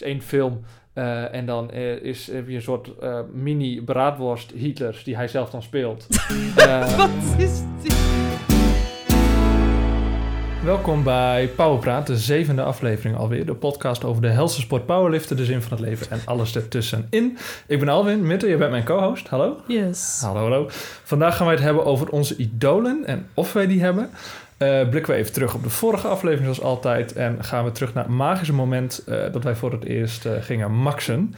is één film. eh, en dan eh, is, heb je een soort eh, mini braadworst Hitlers die hij zelf dan speelt. Eh, Wat is dit? welkom bij Powerpraat, de zevende aflevering alweer. De podcast over de helse sport powerliften, de zin van het leven en alles ertussenin. Ik ben Alwin, Mitte, je bent mijn co-host. Hallo. Yes. Hallo, hallo. Vandaag gaan wij het hebben over onze idolen en of wij die hebben. Eh, blikken we even terug op de vorige aflevering zoals altijd. En gaan we terug naar het magische moment eh, dat wij voor het eerst eh, gingen maxen.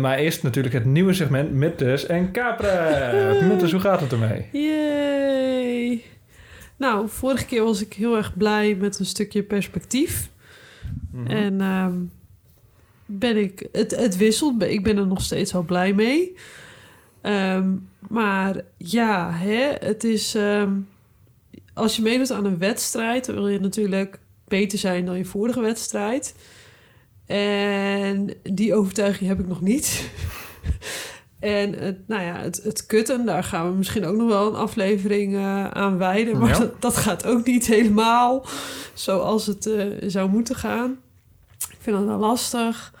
Maar eerst natuurlijk het nieuwe segment Mittes en Capra. Mittes, hoe gaat het ermee? Yay. Nou, vorige keer was ik heel erg blij met een stukje perspectief. Mhm. En ehm, ben ik, het, het wisselt. Ik ben er nog steeds wel blij mee. Ehm, maar ja, hè, het is. ehm, als je meedoet aan een wedstrijd, dan wil je natuurlijk beter zijn dan je vorige wedstrijd. En die overtuiging heb ik nog niet. en het, nou ja, het, het kutten, daar gaan we misschien ook nog wel een aflevering eh, aan wijden. Maar Ja. dat, dat gaat ook niet helemaal zoals het eh, zou moeten gaan. Ik vind dat wel lastig.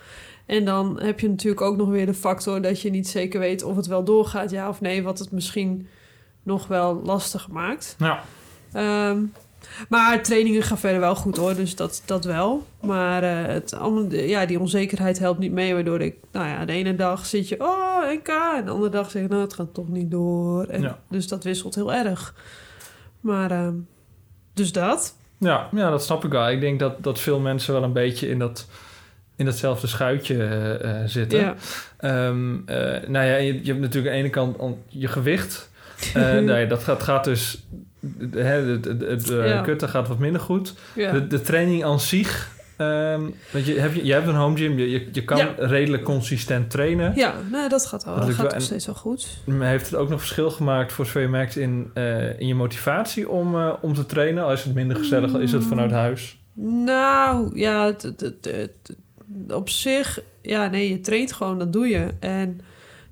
En dan heb je natuurlijk ook nog weer de factor dat je niet zeker weet of het wel doorgaat, ja of nee, wat het misschien nog wel lastig maakt. Nou, Ehm, maar trainingen gaan verder wel goed hoor, dus dat, dat wel. Maar eh, het, ja, die onzekerheid helpt niet mee, waardoor ik, nou ja, de ene dag zit je, oh, NK, en de andere dag zeg je, nou, het gaat toch niet door. En, Ja. Dus dat wisselt heel erg. Maar, ehm, dus dat. ja, ja, dat snap ik wel. Ik denk dat, dat veel mensen wel een beetje in, dat, in datzelfde schuitje eh, eh, zitten. Ja. Ehm, eh, nou ja, je, je hebt natuurlijk aan de ene kant je gewicht. Eh, nou dat gaat, gaat dus... Het het, het eh, Ja. kutten gaat wat minder goed. Ja. De, de training aan zich... ehm, want je, heb je, je hebt een home gym. Je, je, kan Ja. redelijk consistent trainen. Ja, nou, dat gaat, wel, Dat gaat wel. nog steeds wel goed. Maar Heeft het ook nog verschil gemaakt voor zover je merkt in, eh, in je motivatie om, eh, om te trainen? Al is het minder gezellig, al is het vanuit huis? Nou, ja, op zich, ja, nee, je traint gewoon, dat doe je. En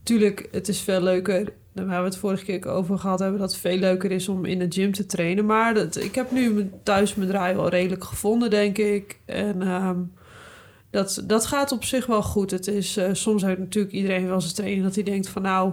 tuurlijk, het is veel leuker. Daar hebben we het vorige keer over gehad hebben, dat het veel leuker is om in de gym te trainen. Maar dat, ik heb nu thuis mijn draai wel redelijk gevonden, denk ik. En ehm, dat, dat gaat op zich wel goed. Het is, eh, soms heeft natuurlijk iedereen wel zijn training dat hij denkt van nou,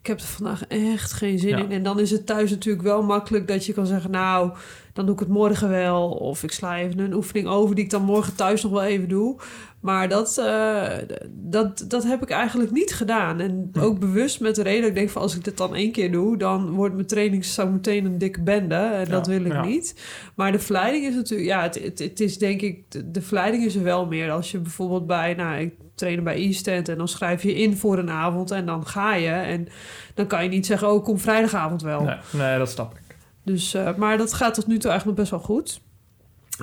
ik heb er vandaag echt geen zin Ja. in. En dan is het thuis natuurlijk wel makkelijk dat je kan zeggen, nou, dan doe ik het morgen wel. Of ik sla even een oefening over die ik dan morgen thuis nog wel even doe. Maar dat, eh, dat, dat heb ik eigenlijk niet gedaan. En Hm. ook bewust met de reden dat ik denk van als ik dit dan één keer doe, dan wordt mijn training zo meteen een dikke bende. En dat Ja, wil ik ja. niet. Maar de verleiding is natuurlijk, ja, het, het, het is denk ik, de, verleiding is er wel meer. Als je bijvoorbeeld bij, nou, ik train bij e-stand en dan schrijf je in voor een avond en dan ga je. En dan kan je niet zeggen, oh, kom vrijdagavond wel. Nee, nee, dat snap ik. Dus, eh, maar dat gaat tot nu toe eigenlijk nog best wel goed.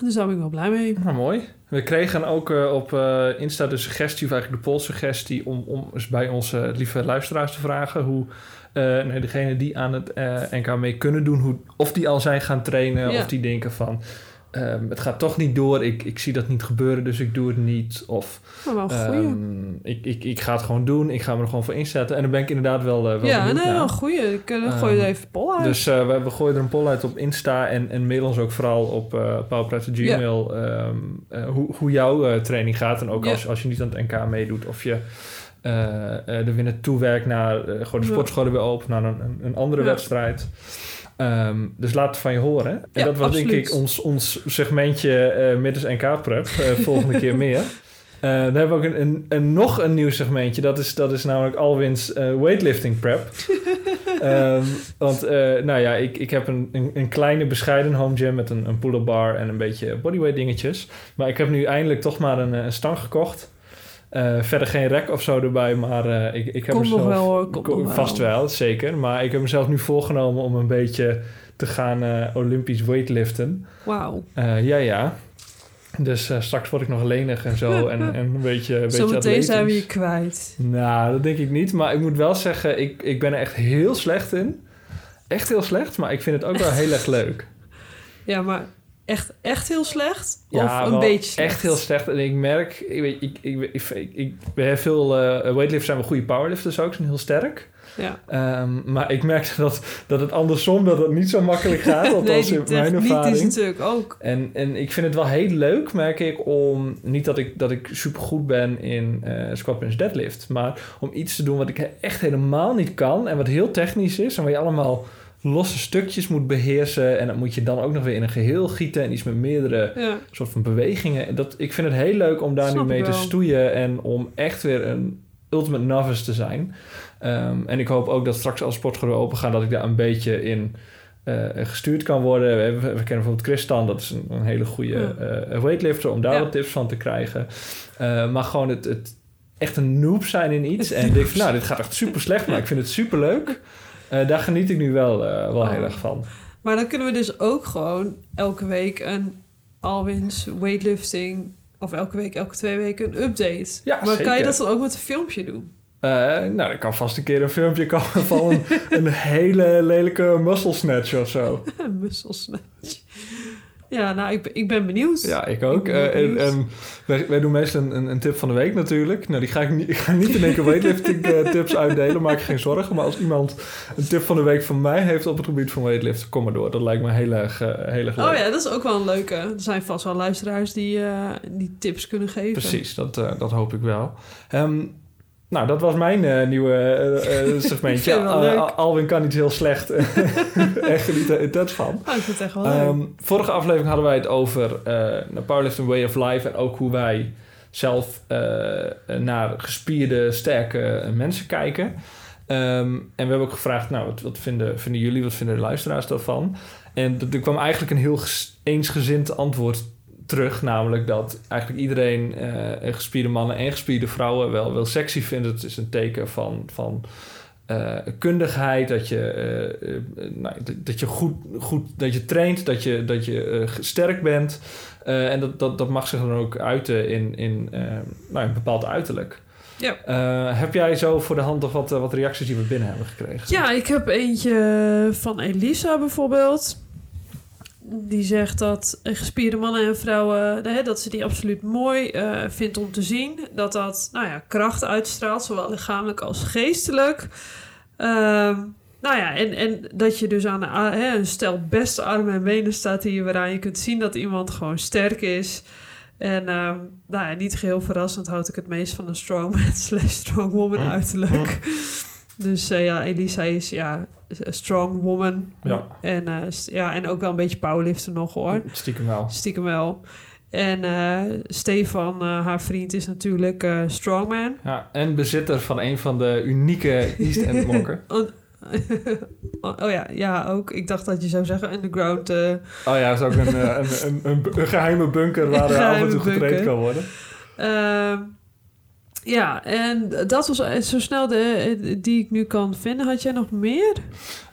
Dus daar ben ik wel blij mee. Nou, mooi. We kregen ook eh, op eh, Insta de suggestie, of eigenlijk de polsuggestie... om, om eens bij onze lieve luisteraars te vragen... hoe nee, degene die aan het NK mee kunnen doen... Hoe, of die al zijn gaan trainen, Ja. of die denken van... ehm, het gaat toch niet door, ik, ik zie dat niet gebeuren, dus ik doe het niet. Of. Ehm, ik, ik, ik ga het gewoon doen. Ik ga me er gewoon voor inzetten. En dan ben ik inderdaad wel, eh, wel ja, nee, naar. een goeie. Ik uh, gooi er even pol uit. Dus eh, we, we gooien er een poll uit op Insta. En, en mail ons ook vooral op uh, Gmail hoe, hoe jouw training gaat. En ook als, als je niet aan het NK meedoet. Of je er weer naartoe werkt naar gewoon de sportscholen weer open. Naar een, een, een andere Ja. wedstrijd. Ehm, dus laat het van je horen. En Ja, dat was denk ik ons, ons segmentje eh middels NK-prep. eh, volgende keer meer. Eh, dan hebben we ook een, een, een- nog een nieuw segmentje. Dat is, dat is namelijk Alwin's weightlifting prep. Ehm, want, nou ja, ik, ik heb een, een, een kleine bescheiden home gym met een, een pull-up bar en een beetje bodyweight dingetjes. Maar ik heb nu eindelijk toch maar een, een stang gekocht. Eh, verder geen rek of zo erbij, maar eh, ik, ik heb Komt nog mezelf... wel hoor, komt Ko- nog wel. Vast wel, zeker. Maar ik heb mezelf nu voorgenomen om een beetje te gaan eh, Olympisch weightliften. Wauw. Ja, ja. Dus straks word ik nog lenig en zo en, en een beetje, een beetje Zometeen zijn we je kwijt. Nou, dat denk ik niet. Maar ik moet wel zeggen, ik, ik ben er echt heel slecht in. Echt heel slecht, maar ik vind het ook wel heel erg leuk. Ja, maar echt, echt heel slecht? Ja, of een wel beetje slecht? echt heel slecht. En ik merk, ik, weet, ik, ik, ik, ik, bij veel eh weightlifters zijn we goede powerlifters ook, zijn heel sterk. Ja. Ehm, maar ik merk dat, dat het andersom, dat het niet zo makkelijk gaat. Althans nee, in mijn ervaring. is natuurlijk ook. En, en ik vind het wel heel leuk, merk ik, om... Niet dat ik, dat ik super goed ben in eh squat bench deadlift. Maar om iets te doen wat ik echt helemaal niet kan. En wat heel technisch is. En waar je allemaal losse stukjes moet beheersen. En dat moet je dan ook nog weer in een geheel gieten. En iets met meerdere Ja. soort van bewegingen. En Dat, ik vind het heel leuk om daar Snap nu mee te stoeien. En om echt weer een ultimate novice te zijn. Ehm, en ik hoop ook dat straks als sportscholen open gaan... dat ik daar een beetje in eh, gestuurd kan worden. We, hebben- we kennen bijvoorbeeld Christan, dat is een, een hele goede Ja. eh, weightlifter... om daar Ja. wat tips van te krijgen. Eh, maar gewoon het, het echt een noob zijn in iets. En denk van, nou, dit gaat echt super slecht, maar ik vind het super leuk. daar geniet ik nu wel, eh, wel Oh. heel erg van. Maar dan kunnen we dus ook gewoon elke week een Alwins weightlifting... of elke week, elke twee weken een update. Ja, maar kan je dat dan ook met een filmpje doen? Eh, nou, er kan vast een keer een filmpje komen van een, een hele lelijke muscle snatch of zo. Musselsnatch. Ja, nou, ik ben, ik ben benieuwd. Ja, ik ook. Ik Eh, en benieuwd. en wij, wij doen meestal een, een tip van de week natuurlijk. Nou, die ga ik niet, ik ga niet in één keer weightlifting eh, tips uitdelen, maak je geen zorgen. Maar als iemand een tip van de week van mij heeft op het gebied van weightliften, kom maar door. Dat lijkt me heel erg, eh, heel erg leuk. Oh ja, dat is ook wel een leuke. Er zijn vast wel luisteraars die, die tips kunnen geven. Precies, dat, dat hoop ik wel. Ehm, nou, dat was mijn eh, nieuwe eh, eh, segmentje. Al- Alwin kan niet heel slecht. Echt geniet intens van. Ah, ik vind het echt wel leuk. Ehm, vorige aflevering hadden wij het over nou, powerlifting way of life en ook hoe wij zelf naar gespierde, sterke mensen kijken. Ehm, en we hebben ook gevraagd, nou, wat, wat vinden, vinden jullie, wat vinden de luisteraars daarvan? En er kwam eigenlijk een heel eensgezind antwoord terug, namelijk dat eigenlijk iedereen eh, gespierde mannen en gespierde vrouwen wel, wel sexy vindt. Het is een teken van, van eh, kundigheid, dat je, eh, nou, dat- je goed, goed dat je traint, dat je, dat je sterk bent. En dat, dat, dat mag zich dan ook uiten in, in, nou, een bepaald uiterlijk. Ja. Heb jij zo voor de hand nog wat, wat reacties die we binnen hebben gekregen? Ja, ik heb eentje van Elisa bijvoorbeeld. Die zegt dat gespierde mannen en vrouwen, hè, dat ze die absoluut mooi eh, vindt om te zien. Dat dat, nou ja, kracht uitstraalt, zowel lichamelijk als geestelijk. Ehm, nou ja, en, en dat je dus aan hè, een stel beste armen en benen staat hier, waaraan je kunt zien dat iemand gewoon sterk is. En ehm, nou ja, niet geheel verrassend houd ik het meest van een strongman slash strongwoman uiterlijk. Dus eh, ja, Elisa is ja, strong woman. Ja. En, eh, ja, en ook wel een beetje powerlifter nog hoor. Stiekem wel. Stiekem wel. En eh, Stefan, eh, haar vriend, is natuurlijk strongman. Ja, en bezitter van een van de unieke East End mokken. Oh, ja, ja, ook. Ik dacht dat je zou zeggen underground. Oh ja, dat is ook een, een, een, een, geheime bunker waar af en toe getraind kan worden. Ja, en dat was eh, zo snel de, die ik nu kan vinden. Had jij nog meer?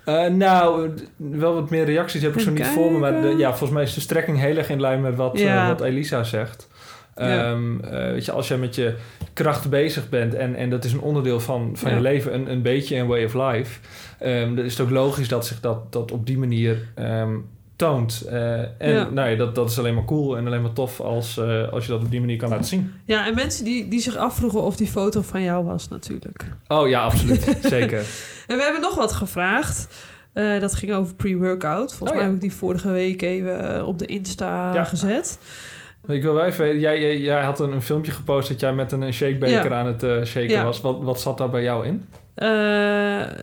Eh, nou, wel wat meer reacties heb ik zo niet voor me. Maar de, ja, volgens mij is de strekking heel erg in lijn met wat, Ja. eh, wat Elisa zegt. Ja. Ehm, eh, weet je, als je met je kracht bezig bent en, en dat is een onderdeel van, van Ja. je leven, een, een beetje een way of life, ehm, dan is het ook logisch dat zich dat, dat op die manier ehm, toont. Eh, en Ja. nou ja, dat, dat is alleen maar cool en alleen maar tof als, eh, als je dat op die manier kan laten zien. Ja, en mensen die, die zich afvroegen of die foto van jou was natuurlijk. Oh ja, absoluut. Zeker. En we hebben nog wat gevraagd. Eh, dat ging over pre-workout. Volgens Oh, mij ja. heb ik die vorige week even op de Insta Ja. gezet. Ik wil wel even weten, jij, jij, jij had een, een filmpje gepost dat jij met een, shakebeker aan het shaken was. Wat, wat zat daar bij jou in?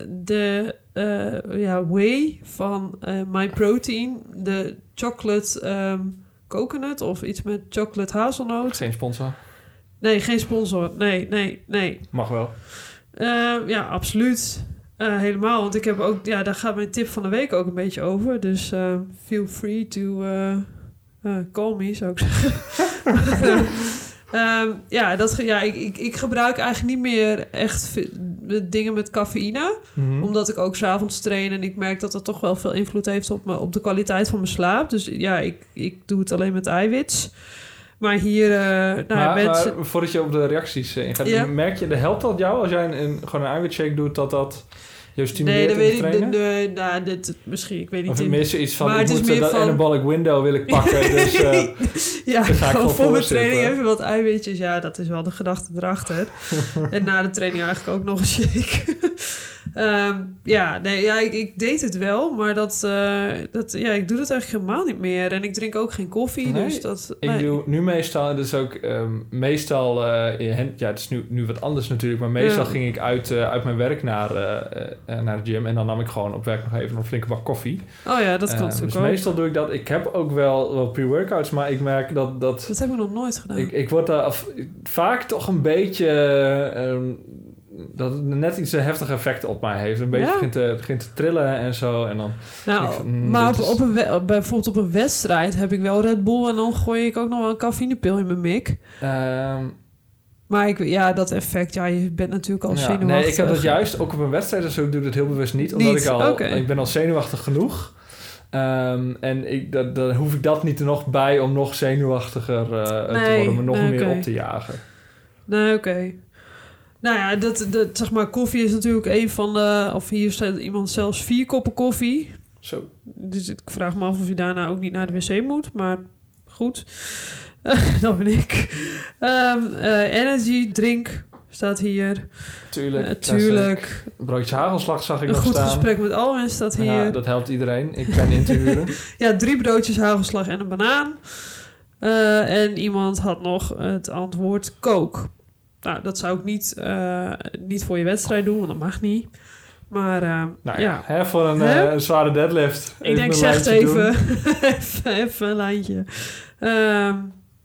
De eh, ja, whey van eh My Protein. De chocolate ehm, coconut of iets met chocolate hazelnoot. Geen sponsor. Nee, geen sponsor. Nee, nee, nee. Mag wel. Eh, ja, absoluut. Helemaal. Want ik heb ook... Ja, daar gaat mijn tip van de week ook een beetje over. Dus feel free to call me, zou ik zeggen. Ehm, ja, dat, ja ik, ik, ik gebruik eigenlijk niet meer echt ve- dingen met cafeïne. Mhm. Omdat ik ook s'avonds train en ik merk dat dat toch wel veel invloed heeft op, me, op de kwaliteit van mijn slaap. Dus ja, ik, ik doe het alleen met eiwits. Maar hier, eh nou ja, maar, mensen... maar voordat je op de reacties eh, ingaat, Ja. merk je, de helpt dat jou als jij een, een, gewoon een eiwitshake doet, dat dat jou stimuleert Nee, dat weet ik. Nee, nou, dit, misschien, ik weet niet. Of meer zoiets van, maar ik is moet dat van- anabolic window wil ik pakken. dus eh, ja, ga ik voor mijn training even wat eiwitjes. Ja, dat is wel de gedachte erachter. en na de training eigenlijk ook nog een shake. Ehm, ja, nee, ja ik, ik deed het wel, maar dat, eh, dat, ja, ik doe dat eigenlijk helemaal niet meer. En ik drink ook geen koffie, Nee, dus dat... ik nee. doe nu meestal, dus ook ehm, meestal, eh, in ja het is nu, nu wat anders natuurlijk, maar meestal Ja. ging ik uit, eh, uit mijn werk naar, naar de gym en dan nam ik gewoon op werk nog even een flinke bak koffie. Oh ja, dat kan natuurlijk dus ook. meestal doe ik dat. Ik heb ook wel, wel pre-workouts, maar ik merk dat, dat Dat heb ik nog nooit gedaan. ik, ik word daar af- vaak toch een beetje... ehm, dat het net iets een heftig effect op mij heeft. Een beetje Ja? begint, te, begint te trillen en zo. En dan, nou, mm, maar op, is- op een we- bijvoorbeeld op een wedstrijd heb ik wel Red Bull... en dan gooi ik ook nog wel een cafeïnepil in mijn mik. ehm, Maar ik, ja, dat effect, ja, je bent natuurlijk al ja, zenuwachtig. nee, ik heb dat juist ook op een wedstrijd. Dus ik doe het heel bewust niet. Omdat Niet? ik al... Ik ben al zenuwachtig genoeg. Ehm, en ik, dat, dan hoef ik dat niet er nog bij om nog zenuwachtiger eh, te worden. Me nog nee, meer op te jagen. Nee, oké. Nou ja, dat, dat, zeg maar, koffie is natuurlijk een van de... Of hier staat iemand zelfs vier koppen koffie. Zo. Dus ik vraag me af of je daarna ook niet naar de wc moet. Maar goed, dat ben ik. Ehm, eh, energy, drink, staat hier. Tuurlijk. Eh, tuurlijk. Broodje hagelslag zag ik Een nog goed staan. gesprek met Alwin staat hier. Ja, Ja, dat helpt iedereen. Ik ben in te huren. drie broodjes hagelslag en een banaan. Eh, en iemand had nog het antwoord kook. Nou, dat zou ik niet, eh, niet voor je wedstrijd doen, want dat mag niet. Maar eh, Nou ja, ja, Hè, voor een, eh, een zware deadlift. ik denk zeg even. even. Even een lijntje. Ehm,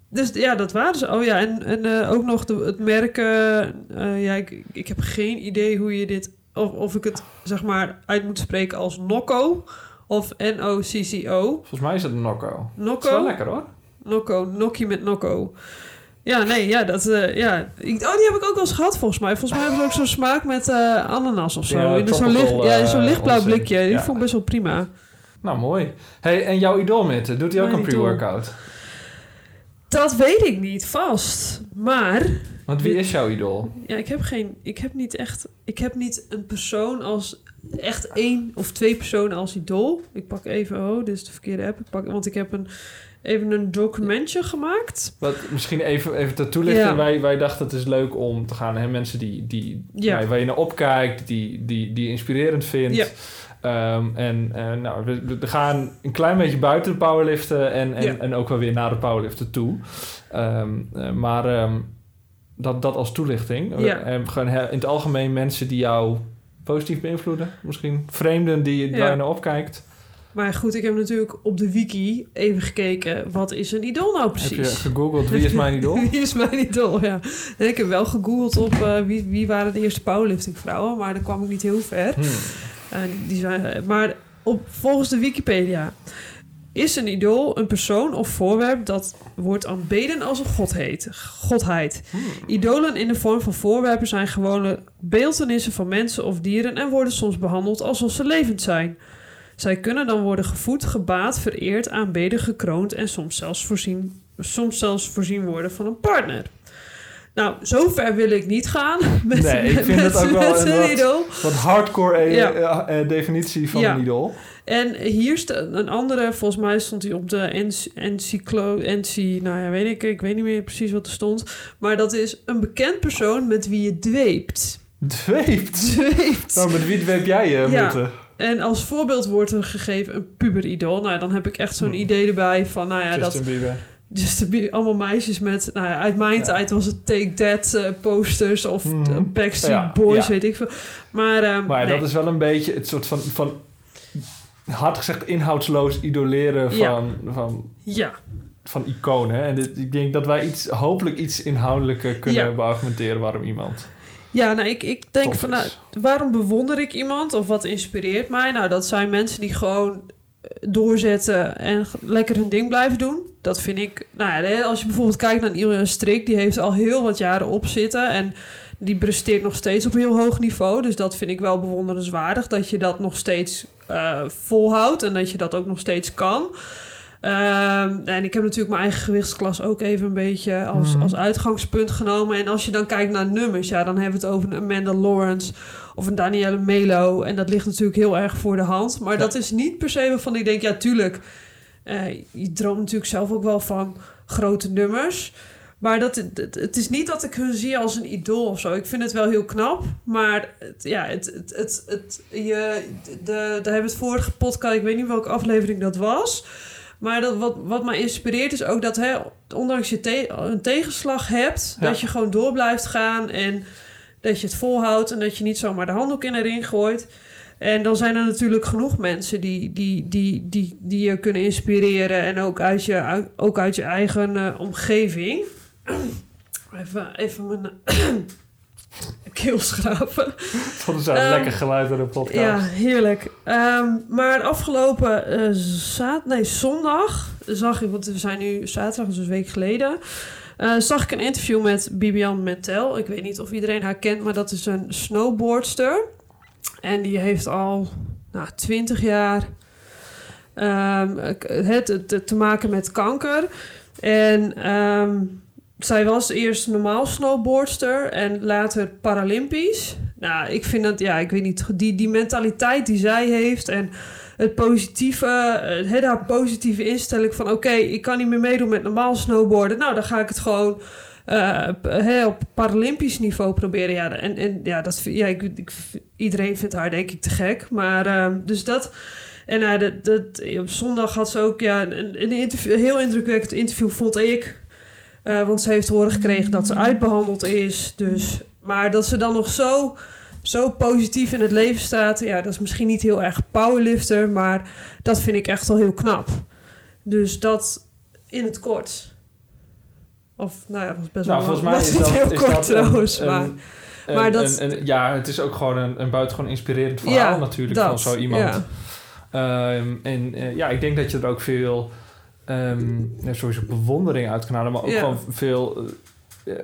dus ja, dat waren ze. Oh ja, en, en ook nog de, het merken. ja, ik, ik heb geen idee hoe je dit... Of, of ik het zeg maar uit moet spreken als Nocco of N-O-C-C-O. Volgens mij is het een Nocco. Dat is wel Nocco? lekker hoor. Nocco, Nokkie met Nocco. Ja, nee, ja, dat... eh, ja. Ik, oh, die heb ik ook wel eens gehad volgens mij. Volgens mij hebben ze ook zo'n smaak met eh, ananas of zo. Ja, in zo'n licht, ja, eh, lichtblauw onzin. blikje. Die Ja. vond ik best wel prima. Nou, mooi. Hey, en jouw idoolmitte, doet hij ook Mijn een pre-workout? Dat weet ik niet vast. Maar Want wie is jouw idool? ja, ik heb geen. Ik heb niet echt. Ik heb niet een persoon als. Echt één of twee personen als idool. Ik pak even. Oh, dit is de verkeerde app. Ik pak, want ik heb een, even een documentje gemaakt. Wat, misschien even, even ter toelichting. Ja. Wij, wij dachten het is leuk om te gaan. Hè? Mensen die, die, Ja. waar, waar je naar opkijkt, die, die, die je inspirerend vindt. Ja. Ehm, en eh, nou, we, we gaan een klein beetje buiten de powerliften en, en, Ja. en ook wel weer naar de powerliften toe. Ehm, eh, maar ehm, dat, dat als toelichting. Ja. En gewoon in het algemeen mensen die jou positief beïnvloeden. Misschien vreemden die, Ja. je naar opkijkt. Maar goed, ik heb natuurlijk op de wiki even gekeken. Wat is een idool nou Heb precies? je gegoogeld wie is mijn idool? Wie is mijn idool, ja. En ik heb wel gegoogeld op eh, wie, wie waren de eerste powerlifting vrouwen. Maar daar kwam ik niet heel ver. Hmm. En die zijn, maar op, volgens de Wikipedia is een idool een persoon of voorwerp dat wordt aanbeden als een godheid. godheid. Hmm. Idolen in de vorm van voorwerpen zijn gewone beeldenissen van mensen of dieren en worden soms behandeld alsof ze levend zijn. Zij kunnen dan worden gevoed, gebaat, vereerd, aanbeden, gekroond en soms zelfs voorzien, soms zelfs voorzien worden van een partner. Nou, zover wil ik niet gaan. Met, Nee, ik met- vind het ook wel een wat-. Wat hardcore eh, Ja. eh, eh, definitie van Ja. een idool. En hier staat een andere, volgens mij stond hij op de enc- encyclo, ency, nou ja, weet ik, ik weet niet meer precies wat er stond. Maar dat is een bekend persoon met wie je dweept. Dweept. Dweept. Nou, met wie dweep jij je, Ja. En als voorbeeld wordt er gegeven een puberidool. Nou, dan heb ik echt zo'n Hmm. idee erbij van, nou ja, Justin dat Bieber. Justin Bieber, allemaal meisjes met, nou ja, uit mijn Ja. tijd was het Take That eh, posters of eh, Backstreet Ja, Boys, weet ik veel. Maar, eh, Maar nee. dat is wel een beetje het soort van, van hard gezegd inhoudsloos idoleren van, van, ja, van iconen. En dit, ik denk dat wij iets, hopelijk iets inhoudelijker kunnen Ja. beargumenteren waarom iemand Ja, nou, ik, ik denk van, nou, waarom bewonder ik iemand of wat inspireert mij? Nou, dat zijn mensen die gewoon eh, doorzetten en lekker hun ding blijven doen. Dat vind ik, nou ja, als je bijvoorbeeld kijkt naar Ilja Strik, die heeft al heel wat jaren op zitten en die presteert nog steeds op een heel hoog niveau. Dus dat vind ik wel bewonderenswaardig, dat je dat nog steeds eh, volhoudt en dat je dat ook nog steeds kan. Ehm, en ik heb natuurlijk mijn eigen gewichtsklasse ook even een beetje als, Mhm. als uitgangspunt genomen. En als je dan kijkt naar nummers, ja, dan hebben we het over een Amanda Lawrence of een Danielle Melo. En dat ligt natuurlijk heel erg voor de hand. Maar Ja. dat is niet per se waarvan ik denk, ja, tuurlijk. eh, je droomt natuurlijk zelf ook wel van grote nummers. Maar dat, het, het is niet dat ik hun zie als een idool of zo. Ik vind het wel heel knap. Maar het, ja, het, het, het, het, je, de, daar hebben we het vorige podcast, ik weet niet welke aflevering dat was. Maar dat, wat, wat mij inspireert is ook dat hè, ondanks je te- een tegenslag hebt, Ja. dat je gewoon door blijft gaan en dat je het volhoudt en dat je niet zomaar de handdoek in de ring gooit. En dan zijn er natuurlijk genoeg mensen die, die, die, die, die je kunnen inspireren en ook uit je, ook uit je eigen eh, omgeving. Even, even mijn keel schrapen. Dat is een Ehm, lekker geluid aan de podcast. Ja, heerlijk. Ehm, maar afgelopen zaad, nee, zondag zag ik, want we zijn nu zaterdag, dus een week geleden, eh, zag ik een interview met Bibian Mentel. Ik weet niet of iedereen haar kent, maar dat is een snowboardster. En die heeft al nou, 20 jaar ehm, het, het te maken met kanker. En zij was eerst normaal snowboardster en later Paralympisch. Nou, ik vind dat, ja, ik weet niet, die, die mentaliteit die zij heeft en het positieve, eh, het, haar positieve instelling van: oké, ik kan niet meer meedoen met normaal snowboarden. Nou, dan ga ik het gewoon eh, hè, op Paralympisch niveau proberen. Ja, en, en ja, dat, ja ik, ik, iedereen vindt haar denk ik te gek. Maar ehm, dus dat. En uh, dat, dat, op zondag had ze ook ja, een, een, een heel indrukwekkend interview, vond ik. Uh, want ze heeft te horen gekregen dat ze uitbehandeld is. Dus, maar dat ze dan nog zo, zo positief in het leven staat. Ja, dat is misschien niet heel erg powerlifter. Maar dat vind ik echt wel heel knap. Dus dat in het kort. Of nou ja, dat was best Nou, wel volgens mij is dat, heel is kort dat trouwens. een, maar een, een- maar dat- ja, het is ook gewoon een, een buitengewoon inspirerend verhaal Ja, natuurlijk van zo iemand. ja. Ehm, en eh, ja, ik denk dat je er ook veel ja, sowieso bewondering uit kan halen, maar ook Ja. gewoon veel eh, eh,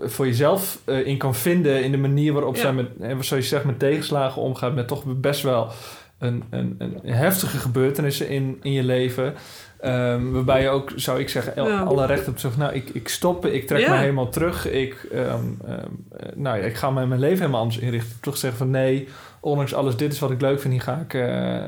voor jezelf eh, in kan vinden in de manier waarop Ja. zij met, zoals je zegt, met tegenslagen omgaat, met toch best wel een, een, een heftige gebeurtenissen in, in je leven. Ehm, waarbij je ook, zou ik zeggen, el- Ja. alle recht. Zeg, nou, ik, ik stop, ik trek Ja. me helemaal terug. Ik, ehm, ehm, eh, nou ja, ik ga mijn, mijn leven helemaal anders inrichten. Toch zeggen van nee, ondanks alles, dit is wat ik leuk vind, hier ga ik,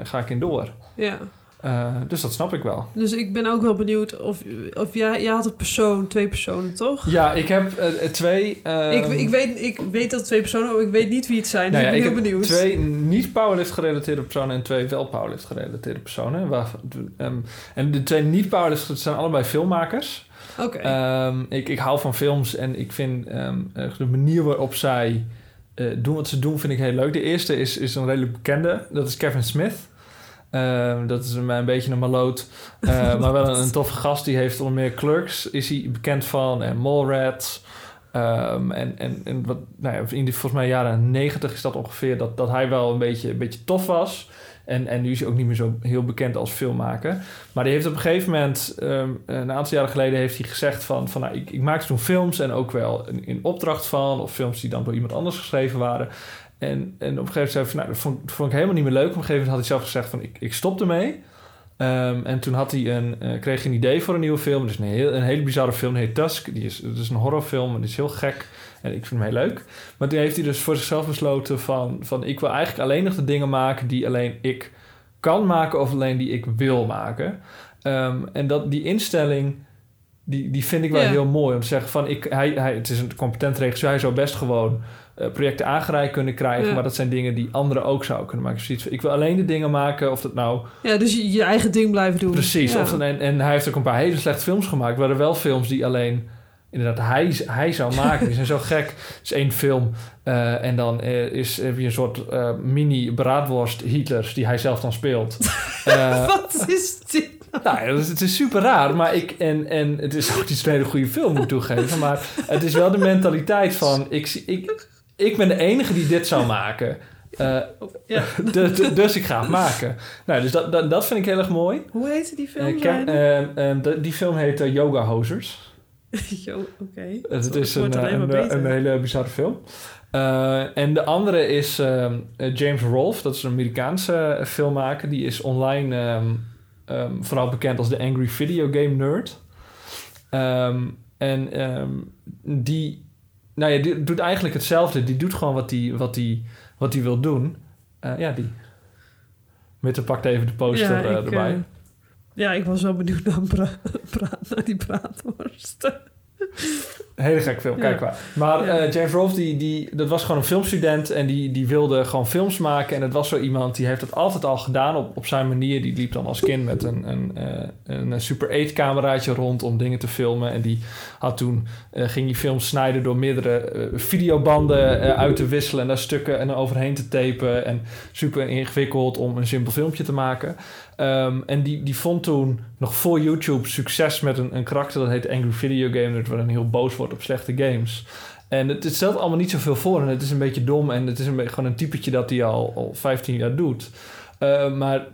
ga ik in door. ja. Eh, dus dat snap ik wel. Dus ik ben ook wel benieuwd of, of jij, jij had een persoon, twee personen, toch? Ja, ik heb eh, twee. ehm, ik, ik, weet, ik weet dat het twee personen, maar ik weet niet wie het zijn. Dus nou ja, ik ben heel benieuwd. twee niet powerlift gerelateerde personen en twee wel powerlift gerelateerde personen. Waar, ehm, en de twee niet powerlift zijn allebei filmmakers. Oké. Ehm, ik, ik hou van films en ik vind eh, de manier waarop zij eh, doen wat ze doen, vind ik heel leuk. De eerste is, is een redelijk bekende, dat is Kevin Smith. Ehm, dat is een, een beetje een maloot, eh, maar wel een, een toffe gast. Die heeft onder meer Clerks, is hij bekend van, en Mallrats. Ehm, en, en, en wat, nou ja, in de, volgens mij jaren negentig is dat ongeveer, dat, dat hij wel een beetje, een beetje tof was. En, en nu is hij ook niet meer zo heel bekend als filmmaker. Maar die heeft op een gegeven moment, ehm, een aantal jaren geleden, heeft hij gezegd van, van nou, ik, ik maakte toen films en ook wel in, in opdracht van, of films die dan door iemand anders geschreven waren. En, en op een gegeven moment zei hij van, nou, dat vond, dat vond ik helemaal niet meer leuk. Op een gegeven moment had hij zelf gezegd van, ik, ik stop ermee. Ehm, en toen had hij een, eh, kreeg hij een idee voor een nieuwe film. Dus een, heel, een hele bizarre film, die heet Tusk. Die is, het is een horrorfilm en die is heel gek. En ik vind hem heel leuk. Maar toen heeft hij dus voor zichzelf besloten van... van ik wil eigenlijk alleen nog de dingen maken die alleen ik kan maken... of alleen die ik wil maken. Ehm, en dat, die instelling, die, die vind ik wel Ja. heel mooi. Om te zeggen van, ik, hij, hij, het is een competent regisseur. Hij zou best gewoon projecten aangereikt kunnen krijgen... Ja. maar dat zijn dingen die anderen ook zouden kunnen maken. Dus van, ik wil alleen de dingen maken of dat nou... ja, dus je, je eigen ding blijven doen. Precies. Ja. Of dan, en, en hij heeft ook een paar hele slechte films gemaakt. Er waren wel films die alleen inderdaad hij, hij zou maken. Die zijn zo gek. Het is één film eh, en dan eh, is, heb je een soort eh, mini braadworst Hitlers die hij zelf dan speelt. Eh, Wat is dit? nou, is- het is super raar, maar ik en, en het is ook niet een hele goede film moet ik toegeven, maar het is wel de mentaliteit van ik, zie- ik, ik ben de enige die dit zou maken. Eh, Ja. de- de- dus ik ga het maken. Nou, dus dat, dat, dat vind ik heel erg mooi. Hoe heette die film? Eh, zei Ken- je? eh, eh, de- die film heet eh, Yoga Hosers. Oké. Het is een, een, hele bizarre film. En de andere is ehm, eh, James Rolfe. Dat is een Amerikaanse filmmaker. Die is online ehm, ehm, vooral bekend als de Angry Video Game Nerd. Ehm, en ehm, die, nou ja, die doet eigenlijk hetzelfde. Die doet gewoon wat hij wat die, wat die wil doen. Eh, ja, die. Mitte pakt even de poster Ja, eh, ik, erbij. eh, Ja, ik was wel benieuwd naar, een pra- praat, naar die praathorst. Hele gek film, kijk maar. Maar eh, James Rolfe, die, die, dat was gewoon een filmstudent... en die, die wilde gewoon films maken. En het was zo iemand, die heeft dat altijd al gedaan op, op zijn manier. Die liep dan als kind met een, een, eh, een Super 8 cameraatje rond om dingen te filmen. En die had toen, eh, ging die films snijden door meerdere eh, videobanden uit te wisselen... en daar stukken en overheen te tapen. En super ingewikkeld om een simpel filmpje te maken. Ehm, en die, die vond toen nog voor YouTube succes met een, een karakter dat heet Angry Video Game Nerd, waarin heel boos wordt op slechte games. En het, het stelt allemaal niet zoveel voor en het is een beetje dom en het is een beetje gewoon een typetje dat hij al, al 15 jaar doet. Uh, maar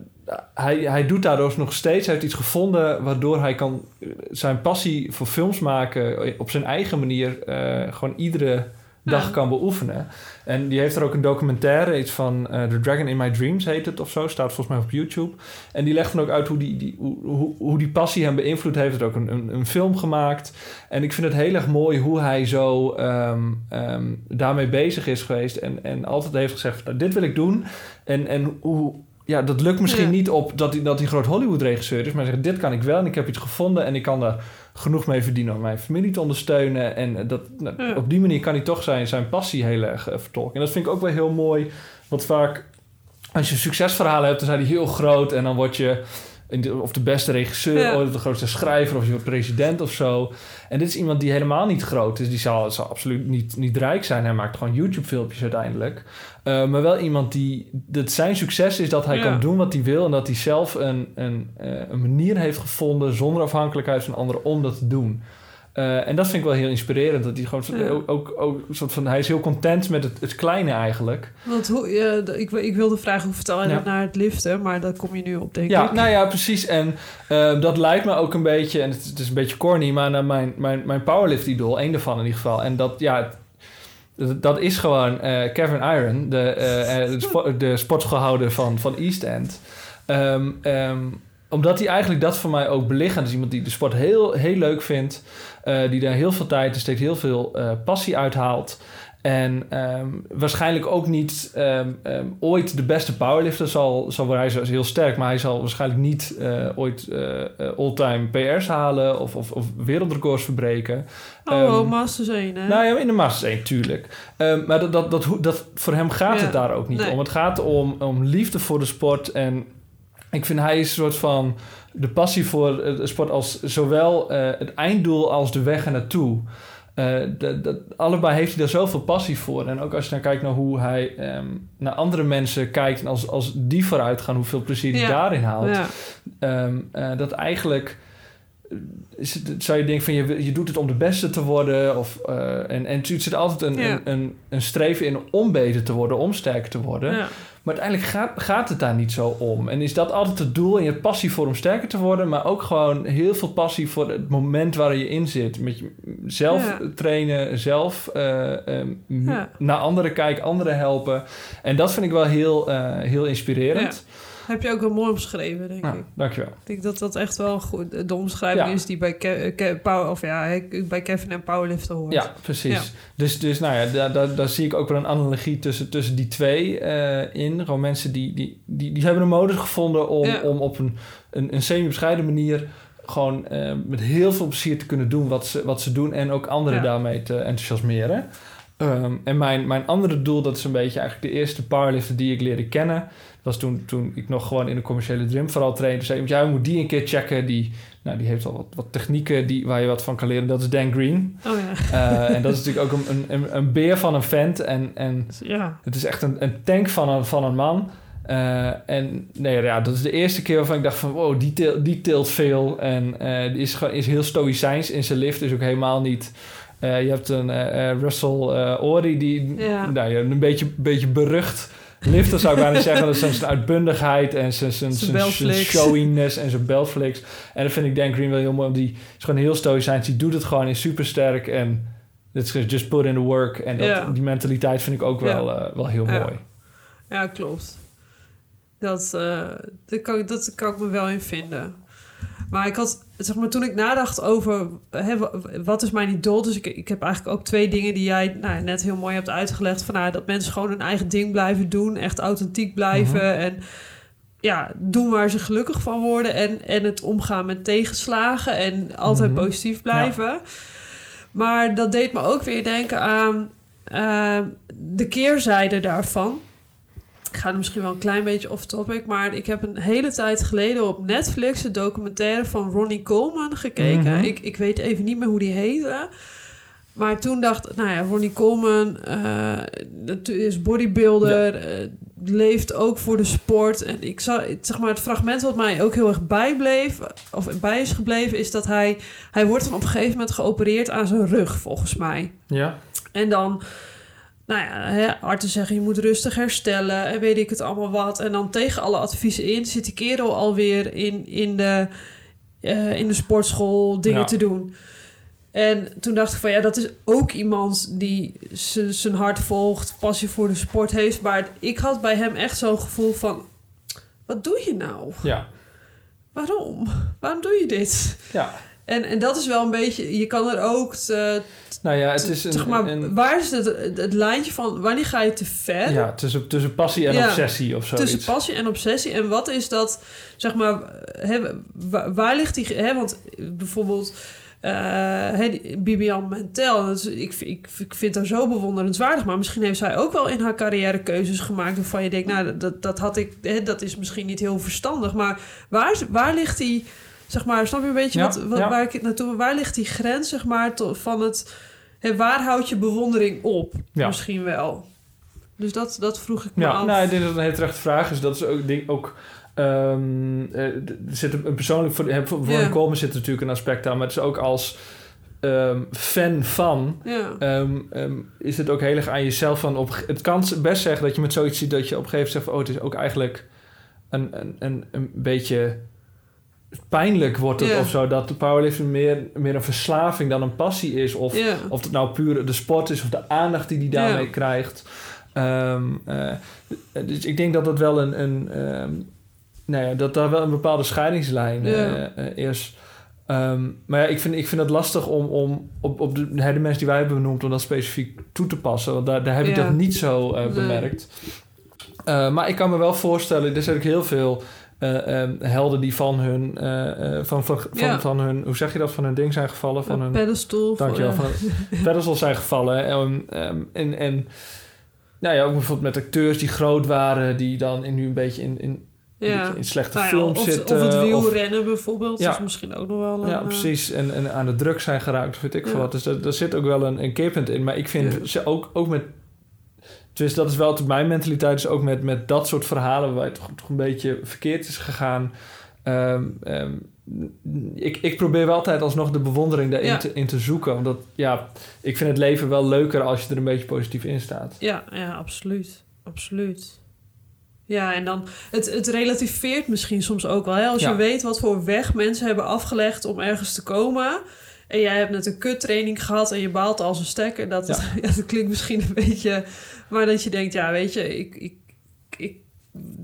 hij, hij doet daardoor nog steeds, hij heeft iets gevonden waardoor hij kan zijn passie voor films maken op zijn eigen manier uh, gewoon iedere dag Ja. kan beoefenen. En die heeft er ook een documentaire, iets van eh, The Dragon in My Dreams heet het of zo, staat volgens mij op YouTube. En die legt dan ook uit hoe die, die, hoe, hoe, hoe die passie hem beïnvloed heeft. Heeft ook een, een, een film gemaakt. En ik vind het heel erg mooi hoe hij zo ehm, ehm, daarmee bezig is geweest. En, en altijd heeft gezegd, nou, dit wil ik doen. En, en hoe... Ja, dat lukt misschien Ja. niet op dat hij, dat hij groot Hollywood-regisseur is. Maar hij zegt, dit kan ik wel en ik heb iets gevonden... en ik kan daar genoeg mee verdienen om mijn familie te ondersteunen. En dat, nou, Ja. op die manier kan hij toch zijn, zijn passie heel erg eh, vertolken. En dat vind ik ook wel heel mooi. Want vaak, als je succesverhalen hebt, dan zijn die heel groot. En dan word je of de beste regisseur, Ja. of de grootste schrijver, of je wordt president of zo. En dit is iemand die helemaal niet groot is. Die zal, zal absoluut niet, niet rijk zijn. Hij maakt gewoon YouTube-filmpjes uiteindelijk. Uh, maar wel iemand die... Dat zijn succes is dat hij Ja. kan doen wat hij wil... en dat hij zelf een, een, eh, een manier heeft gevonden... zonder afhankelijkheid van anderen om dat te doen. Uh, en dat vind ik wel heel inspirerend. Dat hij gewoon Ja. ook, ook, soort van... Hij is heel content met het, het kleine eigenlijk. Want hoe, d- ik, ik wilde vragen hoe vertel je Ja. dat naar het liften, maar daar kom je nu op, denk Ja, ik. nou ja, precies. En eh, dat lijkt me ook een beetje... en het, het is een beetje corny... maar naar mijn, mijn, mijn powerlift-idool. één daarvan in ieder geval. En dat, ja... Dat, is gewoon eh, Kevin Iron, de, eh, eh, de, spo- de sportschoolhouder van, van East End. Ehm, ehm, omdat hij eigenlijk dat voor mij ook belichaamt. Dat is iemand die de sport heel, heel leuk vindt. eh, die daar heel veel tijd in steekt, heel veel eh, passie uithaalt. En ehm, waarschijnlijk ook niet ehm, ehm, ooit de beste powerlifter zal, zal worden. Hij is heel sterk, maar hij zal waarschijnlijk niet eh, ooit eh, all-time PR's halen of, of, of wereldrecords verbreken. Oh, oh, Masters 1, hè? Nou ja, in de Masters 1, tuurlijk. Maar dat, dat, dat, dat, voor hem gaat Ja, het daar ook niet nee. om. Het gaat om, om liefde voor de sport. En ik vind hij is een soort van de passie voor de sport als zowel eh, het einddoel als de weg ernaartoe. Eh, dat, dat, allebei heeft hij daar zoveel passie voor. En ook als je dan kijkt naar hoe hij ehm, naar andere mensen kijkt... en als, als die vooruit gaan, hoeveel plezier hij Ja. daarin haalt. Ja. Ehm, eh, dat eigenlijk zou je denken van je, je doet het om de beste te worden. Of, eh, en, en er zit altijd een, Ja. een, een, een streven in om beter te worden, om sterker te worden. Ja. Maar uiteindelijk gaat, gaat het daar niet zo om. En is dat altijd het doel? En je passie voor om sterker te worden, maar ook gewoon heel veel passie voor het moment waar je in zit. Met je, zelf Ja. trainen, zelf eh, eh, m- Ja. naar anderen kijken, anderen helpen. En dat vind ik wel heel, eh, heel inspirerend. Heb je ook wel mooi omschreven, denk Nou, ik. dankjewel. Ik denk dat dat echt wel goed, de omschrijving Ja. is die bij, Ke- Ke- Power, of ja, bij Kevin en Powerlifter hoort. Ja, precies. Ja. Dus, dus nou ja, daar, daar, daar zie ik ook wel een analogie tussen, tussen die twee eh, in. Gewoon mensen die, die, die, die hebben een modus gevonden om, Ja. om op een, een, een semi-bescheiden manier... gewoon eh, met heel veel plezier te kunnen doen wat ze, wat ze doen... en ook anderen daarmee te enthousiasmeren. Ehm, en mijn, mijn andere doel, dat is een beetje eigenlijk de eerste powerlifter die ik leerde kennen. Was toen, toen ik nog gewoon in de commerciële gym vooral trainde. Zei je moet die een keer checken. Die, nou, die heeft al wat, wat technieken die, waar je wat van kan leren. Dat is Dan Green. Oh ja. Eh, en dat is natuurlijk ook een, een, een beer van een vent. En, en ja. het is echt een, een tank van een, van een man. Eh, en nee, ja, dat is de eerste keer waarvan ik dacht van... wow, die, til- die tilt veel. En eh, die is, is heel stoïcijns in zijn lift. Dus ook helemaal niet... je hebt een Russell Ori die Ja. nou, ja, een beetje, beetje berucht... Lifter zou ik bijna zeggen. Dat is zijn uitbundigheid en zijn, zijn, Zijn showiness en zijn beltflicks. En dat vind ik Dan Green wel heel mooi. Die is gewoon heel stoïcijns. Die doet het gewoon, is super sterk. En het is just put in the work. En dat, Ja. die mentaliteit vind ik ook wel, eh, wel heel Ja. mooi. Ja, klopt. Dat, eh, dat, kan, dat kan ik me wel in vinden. Maar ik had, zeg maar, toen ik nadacht over hè, wa- wat is mijn idool, dus ik, ik heb eigenlijk ook twee dingen die jij nou, net heel mooi hebt uitgelegd. Van, nou, dat mensen gewoon hun eigen ding blijven doen, echt authentiek blijven Mhm. en ja, doen waar ze gelukkig van worden en, en het omgaan met tegenslagen en altijd Mhm. positief blijven. Maar dat deed me ook weer denken aan eh, de keerzijde daarvan. Ik ga er misschien wel een klein beetje off topic, maar ik heb een hele tijd geleden op Netflix de documentaire van Ronnie Coleman gekeken. Mhm. ik, ik weet even niet meer hoe die heette. Maar toen dacht, nou ja, Ronnie Coleman eh, dat is bodybuilder, eh, leeft ook voor de sport. En ik zag, zeg maar, het fragment wat mij ook heel erg bijbleef, of bij is gebleven, is dat hij, hij wordt dan op een gegeven moment geopereerd aan zijn rug, volgens mij. Ja. En dan, nou ja, hè, artsen zeggen je moet rustig herstellen en weet ik het allemaal wat. En dan tegen alle adviezen in zit die kerel alweer in, in, de, eh, in de sportschool dingen Ja. te doen. En toen dacht ik van ja, dat is ook iemand die zijn hart volgt, passie voor de sport heeft. Maar ik had bij hem echt zo'n gevoel van, wat doe je nou? Ja. Waarom? Waarom doe je dit? Ja. En, en dat is wel een beetje, je kan er ook te, Nou ja, het is een... zeg maar, een- waar is het, het, het lijntje van wanneer ga je te ver? ja, tussen, tussen passie en Ja. obsessie of zoiets. Tussen passie en obsessie. En wat is dat, zeg maar, hè, waar, waar ligt die... Hè, want bijvoorbeeld die Bibian Mentel, dat is, ik, ik, ik vind haar zo bewonderenswaardig. Maar misschien heeft zij ook wel in haar carrière keuzes gemaakt... waarvan je denkt, nou, dat, dat, had ik, hè, dat is misschien niet heel verstandig. Maar waar, waar ligt die... Zeg maar, snap je een beetje Ja, wat, wat, ja. waar ik naartoe... Waar ligt die grens, zeg maar, to- van het... Hè, waar houd je bewondering op? Ja. Misschien wel. Dus dat, dat vroeg ik me Ja, af. nou, ik denk dat het een hele terechte vraag is. Dat is ook, denk, ook ehm, eh, er zit een, persoonlijk voor, voor een Coleman zit er natuurlijk een aspect aan, maar het is ook als ehm, fan van. Ja. ehm, is het ook heel erg aan jezelf van op het kan best zeggen dat je met zoiets ziet dat je op een gegeven moment zegt van, oh het is ook eigenlijk een, een, een, een beetje pijnlijk wordt het of zo dat de powerlifting meer, meer een verslaving dan een passie is of of het nou puur de sport is of de aandacht die hij daarmee krijgt. Ehm, eh, dus ik denk dat dat wel een, een ehm, nou ja, dat daar wel een bepaalde scheidingslijn eh, eh, is. Ehm, maar ja, ik vind, ik vind het lastig om, om op, op de, de mensen die wij hebben benoemd, om dat specifiek toe te passen. Want daar, daar heb ik dat niet zo bemerkt. Maar ik kan me wel voorstellen, er zijn ook heel veel ehm, helden die van hun, eh, van, van, van, Ja. van hun, hoe zeg je dat, van hun ding zijn gevallen, van een hun pedestal. Dankjewel. ja. Van pedestal zijn gevallen. En, ehm, en, en nou ja, ook bijvoorbeeld met acteurs die groot waren... die dan in, nu een beetje in, in, Ja. in slechte Nou ja, films of, zitten. of het of- wielrennen bijvoorbeeld. Ja. is misschien ook nog wel een... ja, precies. En, en aan de druk zijn geraakt, of weet ik veel wat. Dus daar, daar zit ook wel een, een keerpunt in. Maar ik vind ze ook, ook met... Dus dat is wel tot mijn mentaliteit. Dus ook met, met dat soort verhalen... waarbij het toch, toch een beetje verkeerd is gegaan... Ehm, ehm, ik, ik probeer wel altijd alsnog de bewondering daarin Ja. te, in te zoeken. Omdat, ja, ik vind het leven wel leuker als je er een beetje positief in staat. Ja, ja, absoluut. Absoluut. Ja, en dan... Het, het relativeert misschien soms ook wel. Hè? Als Ja. je weet wat voor weg mensen hebben afgelegd om ergens te komen... en jij hebt net een kuttraining gehad en je baalt als een stekker... Dat, Ja. ja, dat klinkt misschien een beetje... maar dat je denkt, ja, weet je, ik... ik, ik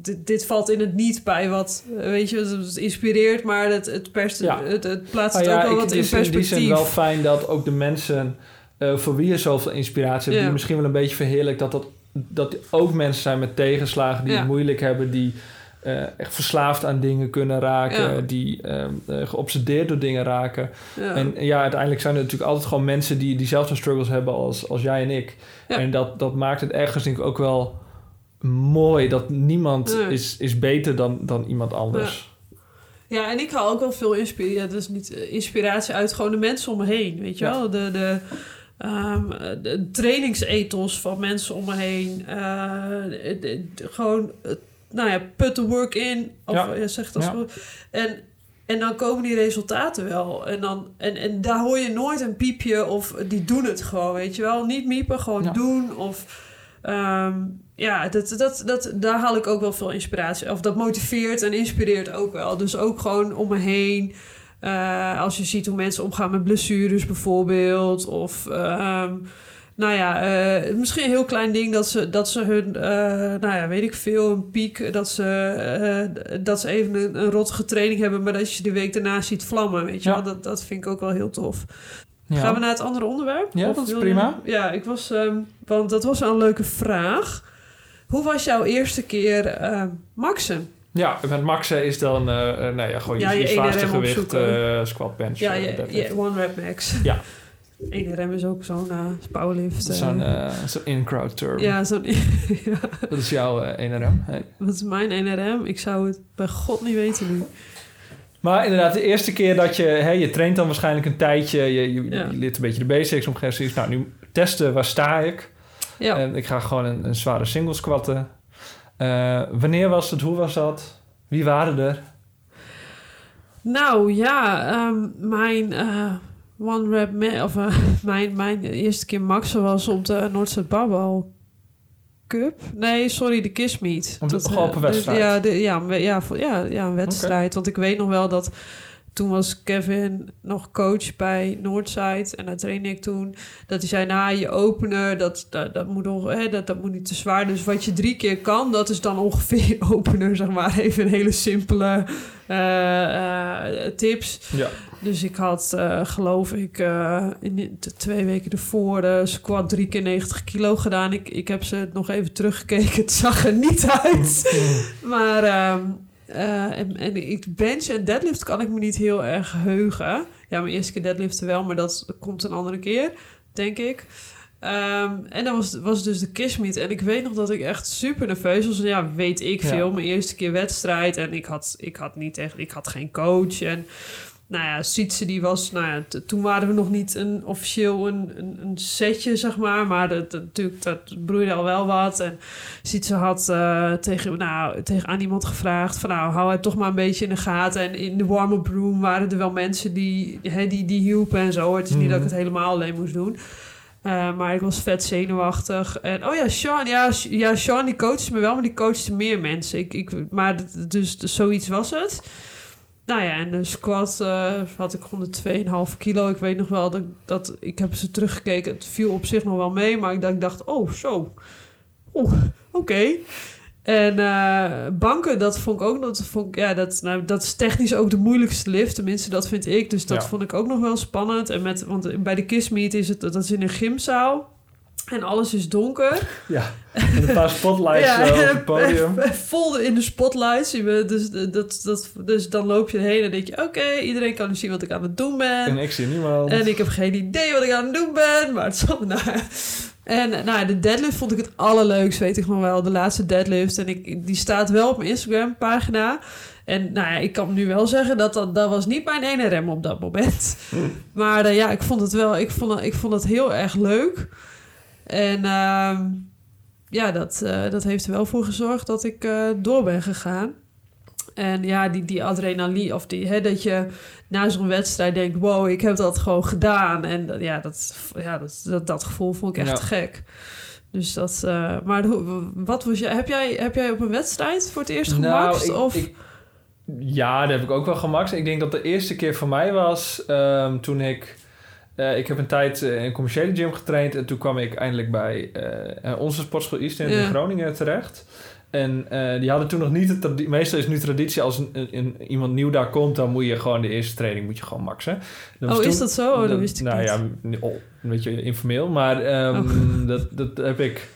dit, dit valt in het niet bij wat, weet je, het inspireert, maar het, het, pers Ja. het, het plaatst het ook wel wat in is in die perspectief. zin wel fijn dat ook de mensen eh, voor wie je zoveel inspiratie hebt, Ja. die misschien wel een beetje verheerlijkt, dat, dat, dat ook mensen zijn met tegenslagen die het moeilijk hebben, die eh, echt verslaafd aan dingen kunnen raken, Ja. die ehm, eh, geobsedeerd door dingen raken. ja. En ja, uiteindelijk zijn er natuurlijk altijd gewoon mensen die diezelfde struggles hebben als, als jij en ik. Ja. En dat, dat maakt het ergens denk ik ook wel mooi dat niemand is, is beter dan, dan iemand anders. Ja, en ik haal ook wel veel inspiratie. Ja, dus niet eh, inspiratie uit gewoon de mensen om me heen. Weet je wel? De, de, ehm, de trainingsethos van mensen om me heen. De- de- de- gewoon, eh, nou ja, put the work in. Of Ja. ja. zeg dat Ja. zo. En, en dan komen die resultaten wel. En, dan, en, en daar hoor je nooit een piepje of die doen het gewoon, weet je wel. Niet miepen, gewoon Ja. doen. Of ehm, ja, dat, dat, dat, daar haal ik ook wel veel inspiratie. Of dat motiveert en inspireert ook wel. Dus ook gewoon om me heen. Eh, als je ziet hoe mensen omgaan met blessures bijvoorbeeld. Of ehm, nou ja, eh, misschien een heel klein ding dat ze, dat ze hun, eh, nou ja, weet ik veel, een piek, dat ze, eh, dat ze even een, een rottige training hebben, maar dat je de week daarna ziet vlammen, weet je Ja. wel. Dat, dat vind ik ook wel heel tof. Ja. Gaan we naar het andere onderwerp? Ja, Of dat is je- prima. Ja, ik was, ehm, want dat was wel een leuke vraag. Hoe was jouw eerste keer eh, maxen? Ja, met maxen is dan, nou ja, gewoon je, Ja, je je zwaarste 1RM gewicht, squat, bench, Ja, je one rep max. Ja. 1 RM is ook zo'n uh, powerlift. eh. Zo'n eh, zo'n in-crowd term. ja, zo'n... ja. Dat is jouw eh 1RM. Hey. Wat is mijn NRM? Ik zou het bij God niet weten nu. Maar inderdaad, de eerste keer dat je... Hè, je traint dan waarschijnlijk een tijdje. Je, je, Ja. je leert een beetje de basics. Moment nou, nu testen, waar sta ik? Ja, En ik ga gewoon een, een zware single squatten. Eh, wanneer was het? Hoe was dat? Wie waren er? nou ja, ehm, mijn eh, one ma- of eh, mijn, mijn eerste keer maxen was op de Noordstad Barbell Cup. Nee, sorry, de Kiss Meet. Om de- Dat, eh, wedstrijd? Ja, de, ja, ja, ja, ja, een wedstrijd. Want ik weet nog wel dat toen was Kevin nog coach bij Noordside en daar trainde ik toen. Dat hij zei, nou, je opener, dat, dat, dat, moet, nog, hè, dat, dat moet niet te zwaar. Dus wat je drie keer kan, dat is dan ongeveer opener, zeg maar. Even een hele simpele eh, eh, tips. Ja. Dus ik had, eh, geloof ik, in de twee weken ervoor squat drie keer 90 kilo gedaan. Ik, ik heb ze nog even teruggekeken. Het zag er niet uit. Maar ehm, eh, en, en ik bench en deadlift kan ik me niet heel erg heugen. Ja, mijn eerste keer deadliften wel, maar dat komt een andere keer, denk ik. Ehm, en dan was, was dus de kissmeet. En ik weet nog dat ik echt super nerveus was. Ja, weet ik Ja. veel. Mijn eerste keer wedstrijd. En ik had, ik had niet echt... Ik had geen coach. En nou ja, Sietse die was... Nou ja, toen waren we nog niet een, officieel een, een, een setje, zeg maar. Maar dat, dat, natuurlijk, dat broeide al wel wat. En Sietse had eh, tegen, nou, tegen aan iemand gevraagd... van nou, hou het toch maar een beetje in de gaten. En in de warm-up room waren er wel mensen die, hè, die, die hielpen en zo. Het is niet dat ik Mhm. het helemaal alleen moest doen. Uh, maar ik was vet zenuwachtig. En oh ja, Sean, ja, ja Sean die coachte me wel, maar die coachte meer mensen. Ik, ik, maar dus, dus zoiets was het. Nou ja, en de squat eh, had ik 102,5 kilo. Ik weet nog wel dat, dat ik heb ze teruggekeken. Het viel op zich nog wel mee, maar ik dacht, ik dacht oh zo. Oeh, oké. En eh, banken, dat vond ik ook dat vond ik, ja, dat, nou, dat is technisch ook de moeilijkste lift. Tenminste, dat vind ik. Dus dat Ja. vond ik ook nog wel spannend. En met, want bij de Kissmeet is het, dat is in een gymzaal. En alles is donker. Ja, met een paar spotlights eh, op het podium. Vol in de spotlights. Dus, dat, dat, dus dan loop je erheen en denk je... Oké, iedereen kan nu zien wat ik aan het doen ben. En ik zie niemand. En ik heb geen idee wat ik aan het doen ben, maar het zal nou. En eh, nou, de deadlift vond ik het allerleukst, weet ik nog wel. De laatste deadlift. En ik, die staat wel op mijn Instagram-pagina. En nou ja, ik kan nu wel zeggen dat dat, dat was niet mijn ene rem op dat moment. Maar eh, ja, ik vond het wel, ik vond ik vond het heel erg leuk. En ehm, ja, dat, eh, dat heeft er wel voor gezorgd dat ik eh, door ben gegaan. En ja, die, die adrenaline, of die, hè, dat je na zo'n wedstrijd denkt: wow, ik heb dat gewoon gedaan. En ja, dat, ja dat, dat, dat gevoel vond ik echt Ja. gek. Dus dat, eh, maar wat was jij, heb jij, heb jij op een wedstrijd voor het eerst gemaakt? Nou, ik- of? ik- ja, dat heb ik ook wel gemaakt. Ik denk dat de eerste keer voor mij was ehm, toen ik... eh, ik heb een tijd eh, in een commerciële gym getraind... en toen kwam ik eindelijk bij eh, onze sportschool East in Ja. Groningen terecht. En die hadden toen nog niet... Het meestal is nu traditie als een, iemand nieuw daar komt... dan moet je gewoon de eerste training moet je gewoon maxen. Dat oh, is dat zo? Oh, dat wist ik nou niet. ja, oh, een beetje informeel. Maar ehm, Oh. dat, dat heb ik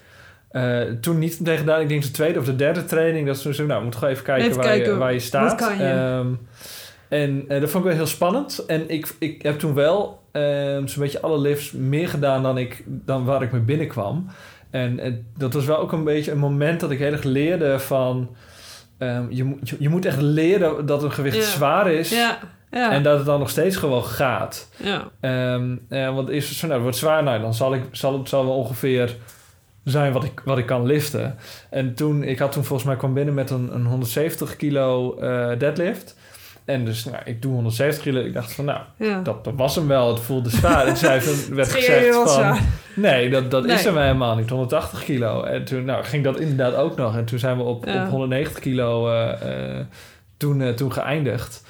toen niet gedaan. Ik denk de tweede of de derde training. Dat is toen zo, nou, we moeten gewoon even kijken, Even waar, je, waar je staat. je? Ehm, en dat vond ik wel heel spannend. En ik, ik heb toen wel ehm, zo'n beetje alle lifts meer gedaan dan, ik, dan waar ik mee binnenkwam. En, en dat was wel ook een beetje een moment dat ik heel erg leerde van... ehm, je, moet- je, je moet echt leren dat een gewicht zwaar is... Ja, ja, En dat het dan nog steeds gewoon gaat. ja. Ehm, eh, want is het zo, nou, het wordt zwaar, nou, dan zal, ik, zal het zal wel ongeveer zijn wat ik, wat ik kan liften. En toen, ik had toen volgens mij kwam binnen met een, een 170 kilo eh, deadlift. En dus, nou, ik doe 170 kilo. Ik dacht van, nou, ja. dat, dat was hem wel. Het voelde zwaar. En zij werd gezegd van, zwaar. nee, dat, dat is Nee. hem helemaal niet. 180 kilo. En toen nou, ging dat inderdaad ook nog. En toen zijn we op, Ja. op 190 kilo eh, eh, toen, eh, toen geëindigd.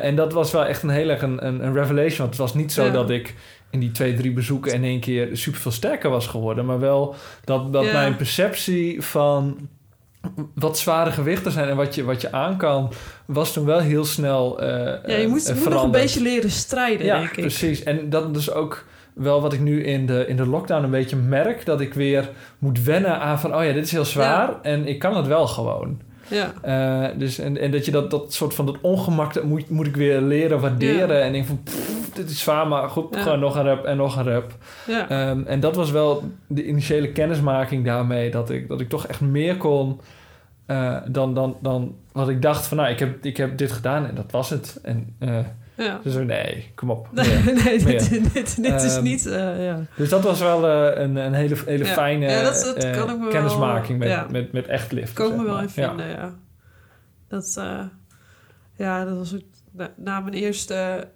En dat was wel echt een heel erg een, een, een revelation. Want het was niet zo Ja. dat ik in die twee, drie bezoeken in één keer super veel sterker was geworden. Maar wel dat, dat mijn perceptie van wat zware gewichten zijn en wat je, wat je aan kan, was toen wel heel snel eh Ja, je moet, eh, moet nog een beetje leren strijden, Ja, denk ik. precies. En dat is ook wel wat ik nu in de, in de lockdown een beetje merk. Dat ik weer moet wennen aan van... oh ja, dit is heel zwaar en ik kan het wel gewoon. Ja. Eh, dus, en, en dat je dat, dat soort van dat ongemak... dat moet, moet ik weer leren waarderen. Ja. En denk van, pff, dit is zwaar, maar goed, Ja. gewoon nog een rep en nog een rep. Ja. Ehm, en dat was wel de initiële kennismaking daarmee. Dat ik, dat ik toch echt meer kon... eh, dan, dan, dan wat ik dacht van... nou, ik heb, ik heb dit gedaan en dat was het. En ja. dus nee, kom op. Nee, meer. nee dit, dit, dit is Ehm, niet... eh, ja. Dus dat was wel een, een hele, hele Ja. fijne dat- dat wel- kennismaking met, met, met echt liften. Kan ik me wel in vinden, ja. Dat, ja, dat was ook... Na, na mijn eerste...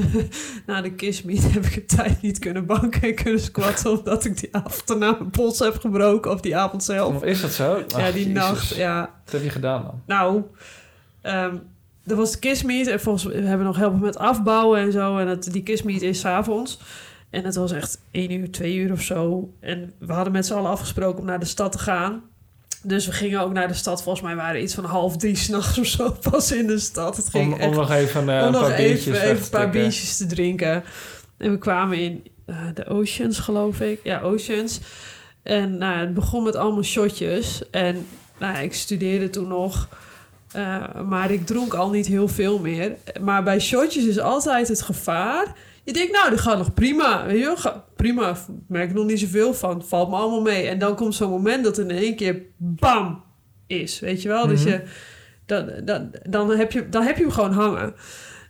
na de kissmeet heb ik een tijd niet kunnen banken en kunnen squatten... omdat ik die avond daarna mijn pols heb gebroken. Of die avond zelf. Of is dat zo? ja, die Jezus. nacht. Ja, Wat heb je gedaan dan? Nou, ehm er was de kissmeet en volgens we hebben nog helpen met afbouwen en zo. En het, die kissmeet is 's avonds. En het was echt één uur, twee uur of zo. En we hadden met z'n allen afgesproken om naar de stad te gaan. Dus we gingen ook naar de stad. Volgens mij waren we iets van half drie s'nachts of zo pas in de stad. Het ging Om, nog even eh, om een nog paar biertjes even, weg even te een paar trekken. biertjes te drinken. En we kwamen in eh, de Oceans, geloof ik. Ja, Oceans. En nou, het begon met allemaal shotjes. En nou, ik studeerde toen nog. eh, maar ik dronk al niet heel veel meer. Maar bij shotjes is altijd het gevaar. Je denkt, nou, dit gaat nog prima. Weet je wel, ga- prima, ik merk er nog niet zoveel van. Valt me allemaal mee. En dan komt zo'n moment dat in één keer bam is. Weet je wel? Dus Mhm. je, dan, dan, dan, heb je, dan heb je hem gewoon hangen.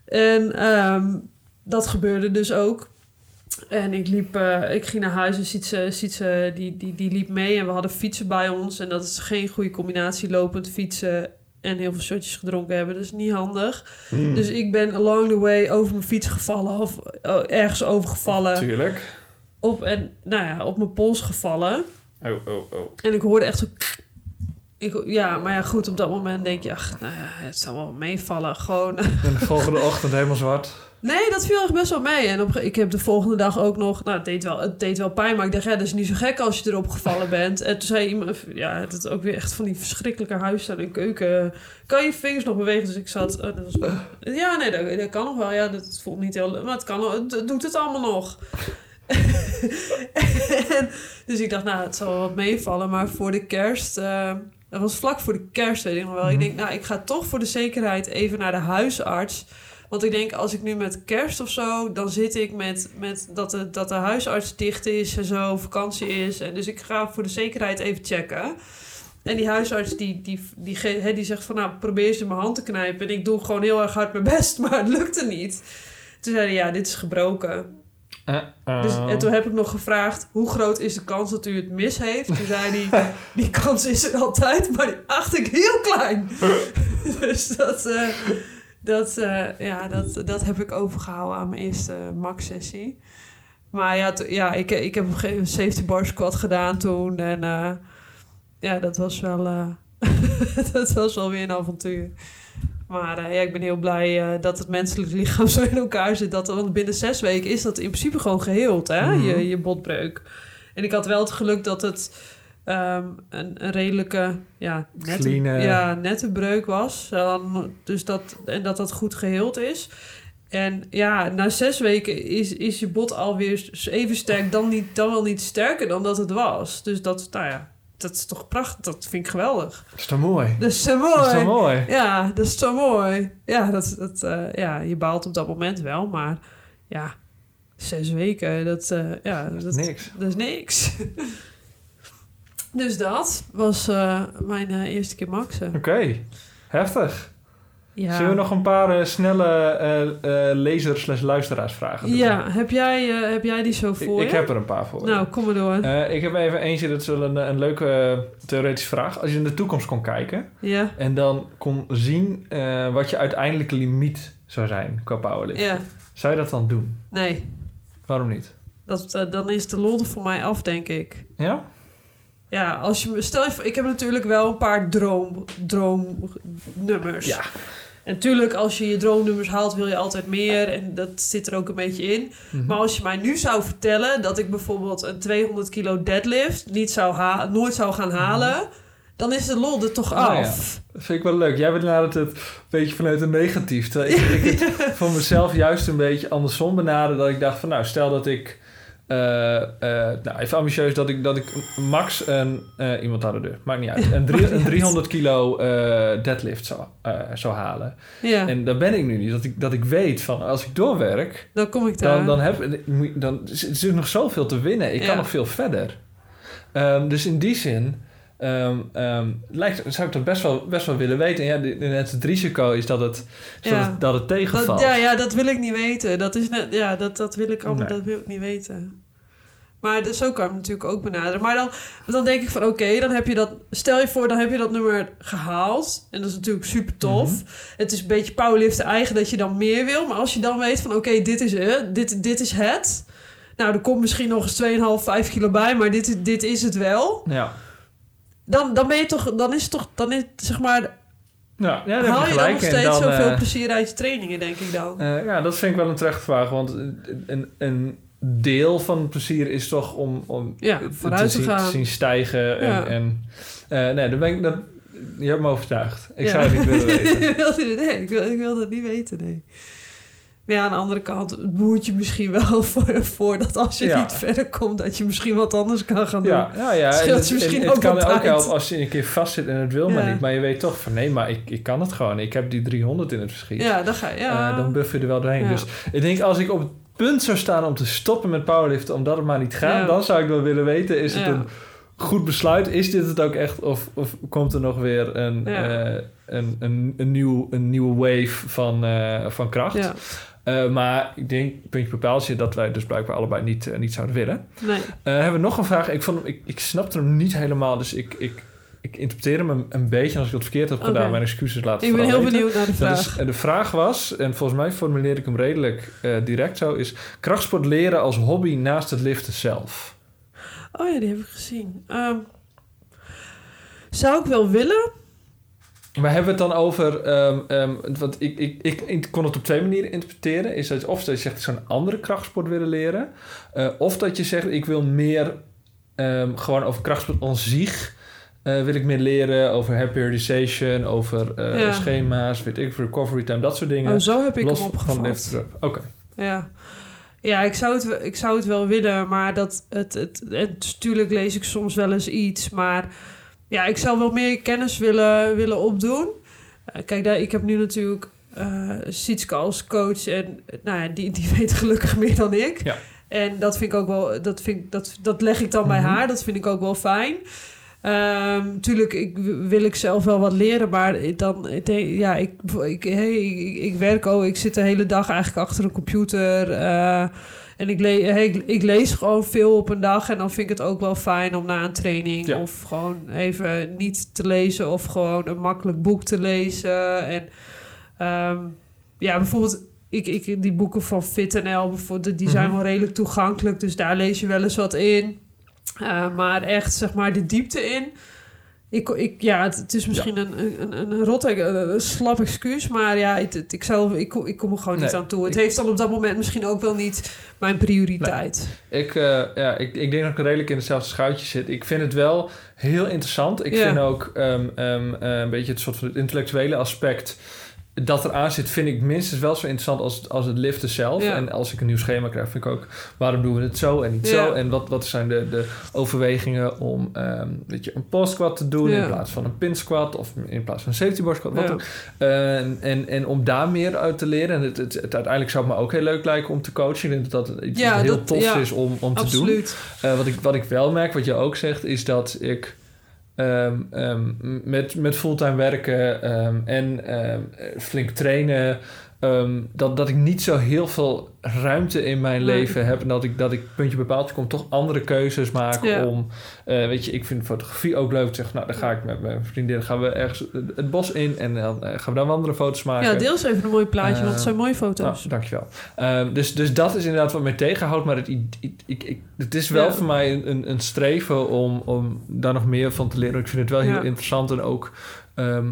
En ehm, dat gebeurde dus ook. En ik liep, eh, ik ging naar huis en Sietse, Sietse die, die, die liep mee. En we hadden fietsen bij ons. En dat is geen goede combinatie, lopend fietsen en heel veel shotjes gedronken hebben. Dat is niet handig. Mm. Dus ik ben along the way over mijn fiets gevallen of oh, ergens overgevallen. Tuurlijk. Op, en, nou ja, op mijn pols gevallen. Oh, oh, oh. En ik hoorde echt zo... Ik, ja, maar ja, goed, op dat moment denk je... Ach, nou ja, het zal wel meevallen. Gewoon... En de volgende ochtend helemaal zwart. Nee, dat viel echt best wel mee. En op, ik heb de volgende dag ook nog... Nou, het deed wel, het deed wel pijn, maar ik dacht... Ja, dat is niet zo gek als je erop gevallen bent. En toen zei iemand... Ja, dat is ook weer echt van die verschrikkelijke huisstijl en keuken. Kan je vingers nog bewegen? Dus ik zat... oh, dat was, ja, nee, dat, kan nog wel. Ja, dat voelt niet heel... Maar het kan het doet het allemaal nog. dus ik dacht, nou, het zal wel wat meevallen. Maar voor de kerst... eh, dat was vlak voor de kerst, weet ik nog wel. Ik denk, nou, ik ga toch voor de zekerheid even naar de huisarts... Want ik denk, als ik nu met kerst of zo, dan zit ik met, met dat, de, dat de huisarts dicht is en zo, vakantie is. En dus ik ga voor de zekerheid even checken. En die huisarts die, die, die, hè, die zegt van, nou, probeer eens in mijn hand te knijpen. En ik doe gewoon heel erg hard mijn best, maar het lukte niet. Toen zei hij, ja, dit is gebroken. Eh, eh. Dus, en toen heb ik nog gevraagd, hoe groot is de kans dat u het mis heeft? Toen zei hij, die kans is er altijd, maar die acht ik heel klein. dus dat, eh, dat, eh, ja, dat, dat heb ik overgehouden aan mijn eerste max-sessie. Maar ja, ja ik, ik heb op een gegeven moment een safety bar squat gedaan toen. En eh, ja, dat was wel, eh, dat was wel weer een avontuur. Maar eh, ja, ik ben heel blij eh, dat het menselijk lichaam zo in elkaar zit. Dat, want binnen zes weken is dat in principe gewoon geheeld, hè? Mhm. je, je botbreuk. En ik had wel het geluk dat het ehm, een, een redelijke, ja, nette, Clean, ja, nette breuk was. Dan, dus dat, en dat dat goed geheeld is. En ja, na zes weken is, is je bot alweer even sterk, dan, niet, dan wel niet sterker dan dat het was. Dus dat, nou ja, dat is toch prachtig. Dat vind ik geweldig. Dat is toch mooi? Dat is zo mooi. Dat is toch mooi? Ja, dat is zo mooi. Ja, dat, dat, eh, ja, je baalt op dat moment wel, maar ja, zes weken, dat, eh, ja, dat, Niks. dat is niks. dus dat was eh, mijn eh, eerste keer maxen. Oké, heftig. Ja. Zullen we nog een paar eh, snelle eh eh lezers slash luisteraars vragen doen? Ja, heb jij, heb jij die zo voor ik heb er een paar voor. Nou, kom maar door. Ik heb even eentje, dat is wel een, een leuke theoretische vraag. Als je in de toekomst kon kijken ja, en dan kon zien wat je uiteindelijke limiet zou zijn qua powerlifting. ja, Zou je dat dan doen? nee. Waarom niet? Dat, dan is de lol voor mij af, denk ik. Ja? Ja, als je. Stel je voor, ik heb natuurlijk wel een paar droom, droomnummers. Ja. En natuurlijk, als je je droomnummers haalt, wil je altijd meer. En dat zit er ook een beetje in. Mhm. Maar als je mij nu zou vertellen dat ik bijvoorbeeld een 200 kilo deadlift niet zou nooit zou gaan halen, dan is de lol er toch Nou ja. af. Dat vind ik wel leuk. Jij bent inderdaad het een beetje vanuit een negatief. Terwijl ik, ik het voor mezelf juist een beetje andersom benader. Dat ik dacht van nou, stel dat ik... eh, eh, nou, even ambitieus dat ik, dat ik max een... eh, iemand aan de deur, maakt niet uit. Een, drie- Maakt niet een uit. 300 kilo deadlift zou, zou halen. Ja, En daar ben ik nu niet. Dat ik, dat ik weet van als ik doorwerk... dan kom ik daar. Dan, dan, heb, dan is er is nog zoveel te winnen. Ik Ja. kan nog veel verder. Ehm, dus in die zin ehm, ehm, lijkt, zou ik dat best wel, best wel willen weten. En ja, net het risico is dat het, dat Ja. het, dat het tegenvalt. Dat, ja, ja, dat wil ik niet weten. Dat, is net, ja, dat, dat wil ik allemaal Nee. dat wil ik niet weten. Maar dus zo kan ik het natuurlijk ook benaderen. Maar dan, dan denk ik van oké, dan heb je dat... Stel je voor, dan heb je dat nummer gehaald. En dat is natuurlijk super tof. Mhm. Het is een beetje powerliften eigen dat je dan meer wil. Maar als je dan weet van oké, dit is het. Dit, dit is het. Nou, er komt misschien nog eens 2,5, 5 kilo bij. Maar dit, is- dit is het wel. Ja. Dan, dan ben je toch... Dan is het toch... Dan is, zeg maar, Ja, ja, haal je je dan nog steeds dan, zoveel eh, plezier uit je trainingen, denk ik dan. eh, ja, dat vind ik wel een terechte vraag. Want een, een, deel van het plezier is toch om, om Ja, het vooruit te gaan. zien stijgen. En, Ja. en, eh, nee, dan ben ik... Dat, je hebt me overtuigd. Ik Ja. zou het niet willen weten. Ik wil- nee, ik wil, ik wil dat niet weten, nee. Ja, aan de andere kant boert je misschien wel voor, voor dat als je Ja. niet verder komt, dat je misschien wat anders kan gaan doen. Ja, ja, ja. Scheelt En het, misschien en het ook kan ook helpen als je een keer vastzit en het wil maar niet. Maar je weet toch van nee, maar ik, ik kan het gewoon. Ik heb die 300 in het verschiet. Ja, dan ga je. Ja. Eh, dan buff je er wel doorheen. Dus ik denk als ik op het punt zou staan om te stoppen met powerliften, omdat het maar niet gaat, dan zou ik wel willen weten: is het een goed besluit? Is dit het ook echt? Of, of komt er nog weer een, Ja. eh, een, een, een, nieuw, een nieuwe wave van, eh, van kracht? ja. Eh, maar ik denk, puntje bepaaltje, dat wij dus blijkbaar allebei niet, eh, niet zouden willen. Nee. Eh, hebben we nog een vraag? Ik, vond, hem- ik, ik snapte hem niet helemaal, dus ik, ik, ik interpreteer hem een, een beetje. En als ik het verkeerd heb gedaan, mijn excuses laten Ik ben heel weten. benieuwd naar de vraag. de vraag was, en volgens mij formuleer ik hem redelijk direct zo, is krachtsport leren als hobby naast het liften zelf. Oh ja, die heb ik gezien. Ehm, zou ik wel willen? Maar hebben we het dan over, ehm, want ik, ik, ik, ik kon het op twee manieren interpreteren. Is dat of dat je zegt, ik zou een andere krachtsport willen leren. eh, of dat je zegt, ik wil meer ehm, gewoon over krachtsport aan zich. eh, wil ik meer leren over happy periodization, over Ja. schema's, weet ik, recovery time, dat soort dingen. Oh, zo heb ik Los hem van opgevat. Oké. Ja. Ja, ik zou, het, wel- ik zou het wel willen, maar dat het, het, het, natuurlijk lees ik soms wel eens iets, maar ja, ik zou wel meer kennis willen, willen opdoen. Eh, kijk, daar, ik heb nu natuurlijk eh Sietske als coach en nou ja, die, die weet gelukkig meer dan ik. Ja. En dat vind ik ook wel, dat, vind, dat, dat leg ik dan bij Mhm. haar, dat vind ik ook wel fijn. Ehm tuurlijk ik, wil ik zelf wel wat leren, maar dan, ja, ik, ik, hey, ik, ik werk ook, ik zit de hele dag eigenlijk achter een computer. eh, en ik, le ik, ik lees gewoon veel op een dag en dan vind ik het ook wel fijn om na een training Ja. of gewoon even niet te lezen of gewoon een makkelijk boek te lezen. En ehm, ja, bijvoorbeeld ik, ik, die boeken van FitNL, bijvoorbeeld, die zijn Mhm. wel redelijk toegankelijk, dus daar lees je wel eens wat in. Uh, maar echt, zeg maar, de diepte in. Ik, ik, ja, het, het is misschien een, een, een, een rot, een, een slap excuus. Maar ja, het, het- ik, zou, ik, kom- ik kom er gewoon niet aan toe. Het ik- heeft dan op dat moment misschien ook wel niet mijn prioriteit. Ik, eh, ja, ik, ik denk dat ik redelijk in hetzelfde schuitje zit. Ik vind het wel heel interessant. Ik Ja. vind ook ehm, ehm, eh, een beetje het soort van het intellectuele aspect dat er aan zit, vind ik minstens wel zo interessant als, als het liften zelf. Ja. En als ik een nieuw schema krijg, vind ik ook waarom doen we het zo en niet Ja. zo? En wat, wat zijn de, de overwegingen om ehm, weet je, een post squat te doen Ja. in plaats van een pin squat of in plaats van een safety bar squat? Wat ook. En, en, en om daar meer uit te leren. En het, het, het- uiteindelijk zou het me ook heel leuk lijken om te coachen. Ik denk dat dat iets heel dat- tofs ja. is om, om te doen. Absoluut. Eh, wat, ik, wat ik wel merk, wat je ook zegt, is dat ik ehm, ehm, met, met fulltime werken ehm, en flink trainen, ehm, dat, dat ik niet zo heel veel ruimte in mijn leven heb. En dat ik, dat ik puntje bepaald kom, toch andere keuzes maken Ja. om... eh, weet je, ik vind fotografie ook leuk. Zeg, nou, dan ga ik met mijn vriendin gaan we ergens het- bos in en dan eh, gaan we daar wandelen, foto's maken. Ja, deel eens even een mooi plaatje, want het Eh, zijn mooie Nou, foto's. dankjewel. Ehm, dus, dus dat is inderdaad wat mij tegenhoudt. Maar het, ik, ik, het is wel Ja. voor mij een, een, een streven om, om daar nog meer van te leren. Ik vind het wel heel Ja. interessant. En ook ehm,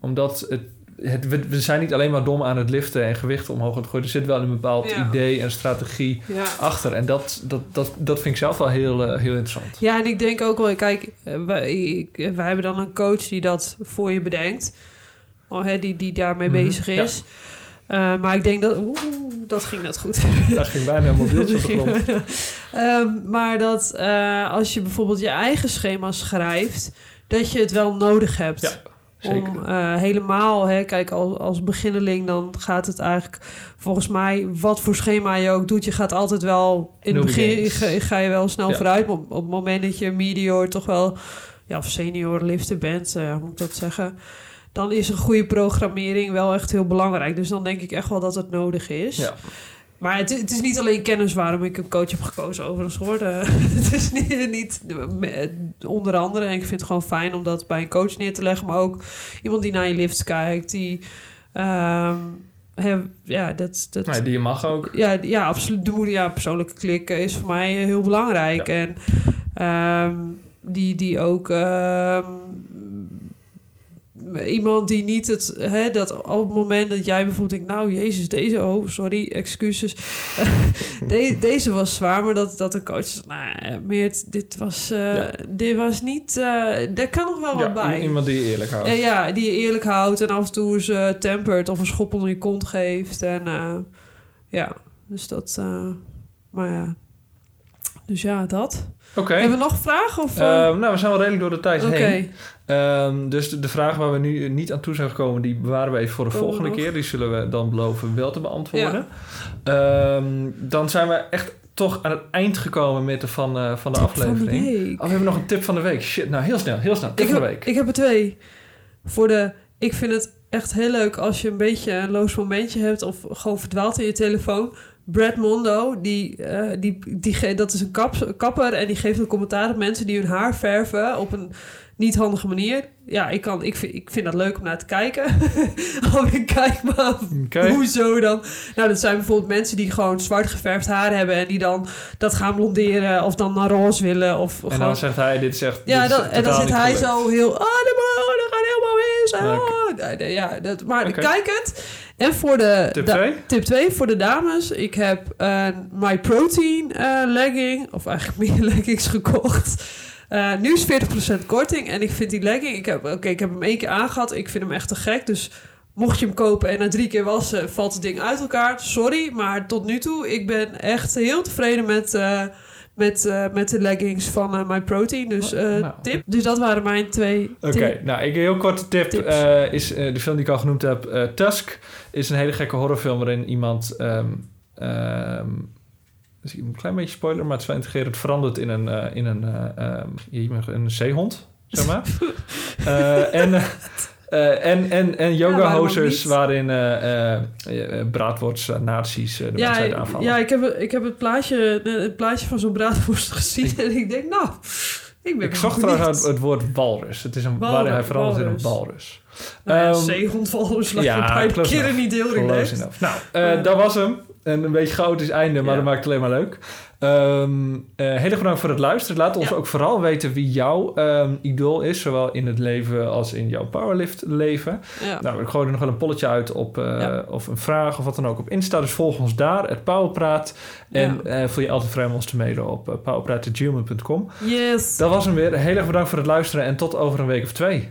omdat het, het, we, we zijn niet alleen maar dom aan het liften en gewichten omhoog aan het gooien. Er zit wel een bepaald Ja. idee en strategie Ja. achter. En dat, dat, dat, dat vind ik zelf wel heel, eh, heel interessant. Ja, en ik denk ook wel, kijk, eh, wij, ik- wij hebben dan een coach die dat voor je bedenkt. Oh, hè, die, die daarmee Mhm, bezig is. Eh, maar ik denk dat... Oeh, dat ging net goed. Daar ging bijna een mobieltje op de. Ehm, maar dat eh, als je bijvoorbeeld je eigen schema schrijft... dat je het wel nodig hebt. Ja, Zeker. Om eh, helemaal, hè, kijk, als, als beginneling dan gaat het eigenlijk volgens mij, wat voor schema je ook doet, je gaat altijd wel in het begin ga, ga je wel snel Ja. vooruit. Maar op, op het moment dat je medior toch wel, ja, of senior lifter bent, hoe moet ik dat zeggen, dan is een goede programmering wel echt heel belangrijk. Dus dan denk ik echt wel dat het nodig is. Ja. Maar het, het is niet alleen kennis waarom ik een coach heb gekozen overigens hoor. De- het is niet, niet onder andere. En ik vind het gewoon fijn om dat bij een coach neer te leggen. Maar ook iemand die naar je lifts kijkt. Die, ehm, ja, dat, dat, Nee, die mag ook. ja, ja, absoluut. De moeder, ja, persoonlijke klik eh, is voor mij heel belangrijk. En ehm, die, die ook ehm, iemand die niet het, hè, dat op het moment dat jij bijvoorbeeld denkt, nou jezus, deze, oh sorry, excuses, De- deze was zwaar, maar dat, dat de coach zegt, nou, Meert, dit was, eh, Ja. dit was niet, eh daar kan nog wel Ja, wat bij. iemand die je eerlijk houdt. En ja, die je eerlijk houdt en af en toe eens eh, tempert of een schop onder je kont geeft. En ja, dus dat... maar ja, dus ja, dat. Oké. Hebben we nog vragen? Of, eh? Ehm, nou, we zijn wel redelijk door de tijd heen. Ehm, dus de, de vraag waar we nu niet aan toe zijn gekomen, die bewaren we even voor de volgende nog? keer. Die zullen we dan beloven wel te beantwoorden. Ehm, dan zijn we echt toch aan het eind gekomen met de van, eh, van de tip van de aflevering. week. Oh, we hebben nog een tip van de week. Shit, nou heel snel, heel snel. Tip ik, van de week. ik heb er twee. Voor de... Ik vind het echt heel leuk als je een beetje een loos momentje hebt... of gewoon verdwaalt in je telefoon. Brad Mondo, die, eh, die, die, dat is een kap, kapper... en die geeft een commentaar op mensen die hun haar verven... op een niet handige manier. Ja, ik, kan, ik, vind, ik vind dat leuk om naar te kijken. Alweer kijk maar. Hoezo dan? Nou, dat zijn bijvoorbeeld mensen die gewoon zwart geverfd haar hebben... en die dan dat gaan blonderen of dan naar roze willen. Of En gewoon dan zegt hij, dit echt ja, dan, en dan zit hij zo heel... Oh, dat gaat helemaal mis. Oh. Nee, ja, dat, maar Oké. kijk het. En voor de... Tip da- 2? Tip 2 voor de dames. Ik heb een My Protein eh, legging, of eigenlijk meer leggings gekocht. Eh, nu is 40% korting en ik vind die legging... Ik heb, oké, ik heb hem één keer aangehad. Ik vind hem echt te gek, dus... Mocht je hem kopen en na drie keer wassen valt het ding uit elkaar. Sorry, maar tot nu toe, ik ben echt heel tevreden met, eh, met, eh, met de leggings van eh, My Protein. Dus eh, Nou. tip. Dus dat waren mijn twee Oké, nou, ik een heel korte tip eh, is eh, de film die ik al genoemd heb, eh, Tusk, is een hele gekke horrorfilm waarin iemand, dus een klein beetje spoiler, maar het is wel integrerend, verandert in een, eh, in een, eh, ehm, een zeehond, zeg maar. Eh, en, en, en, en yoga waarom ook hosers niet? waarin eh, braadworts, nazi's de Ja, mensheid aanvallen. ja ik, heb, ik heb het plaatje, het plaatje van zo'n braadworst gezien en ik denk, nou, ik ben ik zocht benieuwd. trouwens het, het woord walrus. Het is een, Walrus, waarin hij verandert in een walrus. Nou zeehondwalrus lijkt ja, bij keren niet heel relaxed. Nou, Ja. dat was hem. Een, een beetje chaotisch einde, maar dat maakt het alleen maar leuk. Ehm eh, heel erg bedankt voor het luisteren. Laat ons Ja. ook vooral weten wie jouw ehm, idool is, zowel in het leven als in jouw powerlift leven. Ja. Nou, we gooien er nog wel een polletje uit op, eh, Ja. of een vraag of wat dan ook op Insta. Dus volg ons daar, het Powerpraat. En voel je altijd vrij om ons te mailen op uh, powerpraat.gmail.com. Yes. Dat was hem weer. Heel erg bedankt voor het luisteren en tot over een week of twee.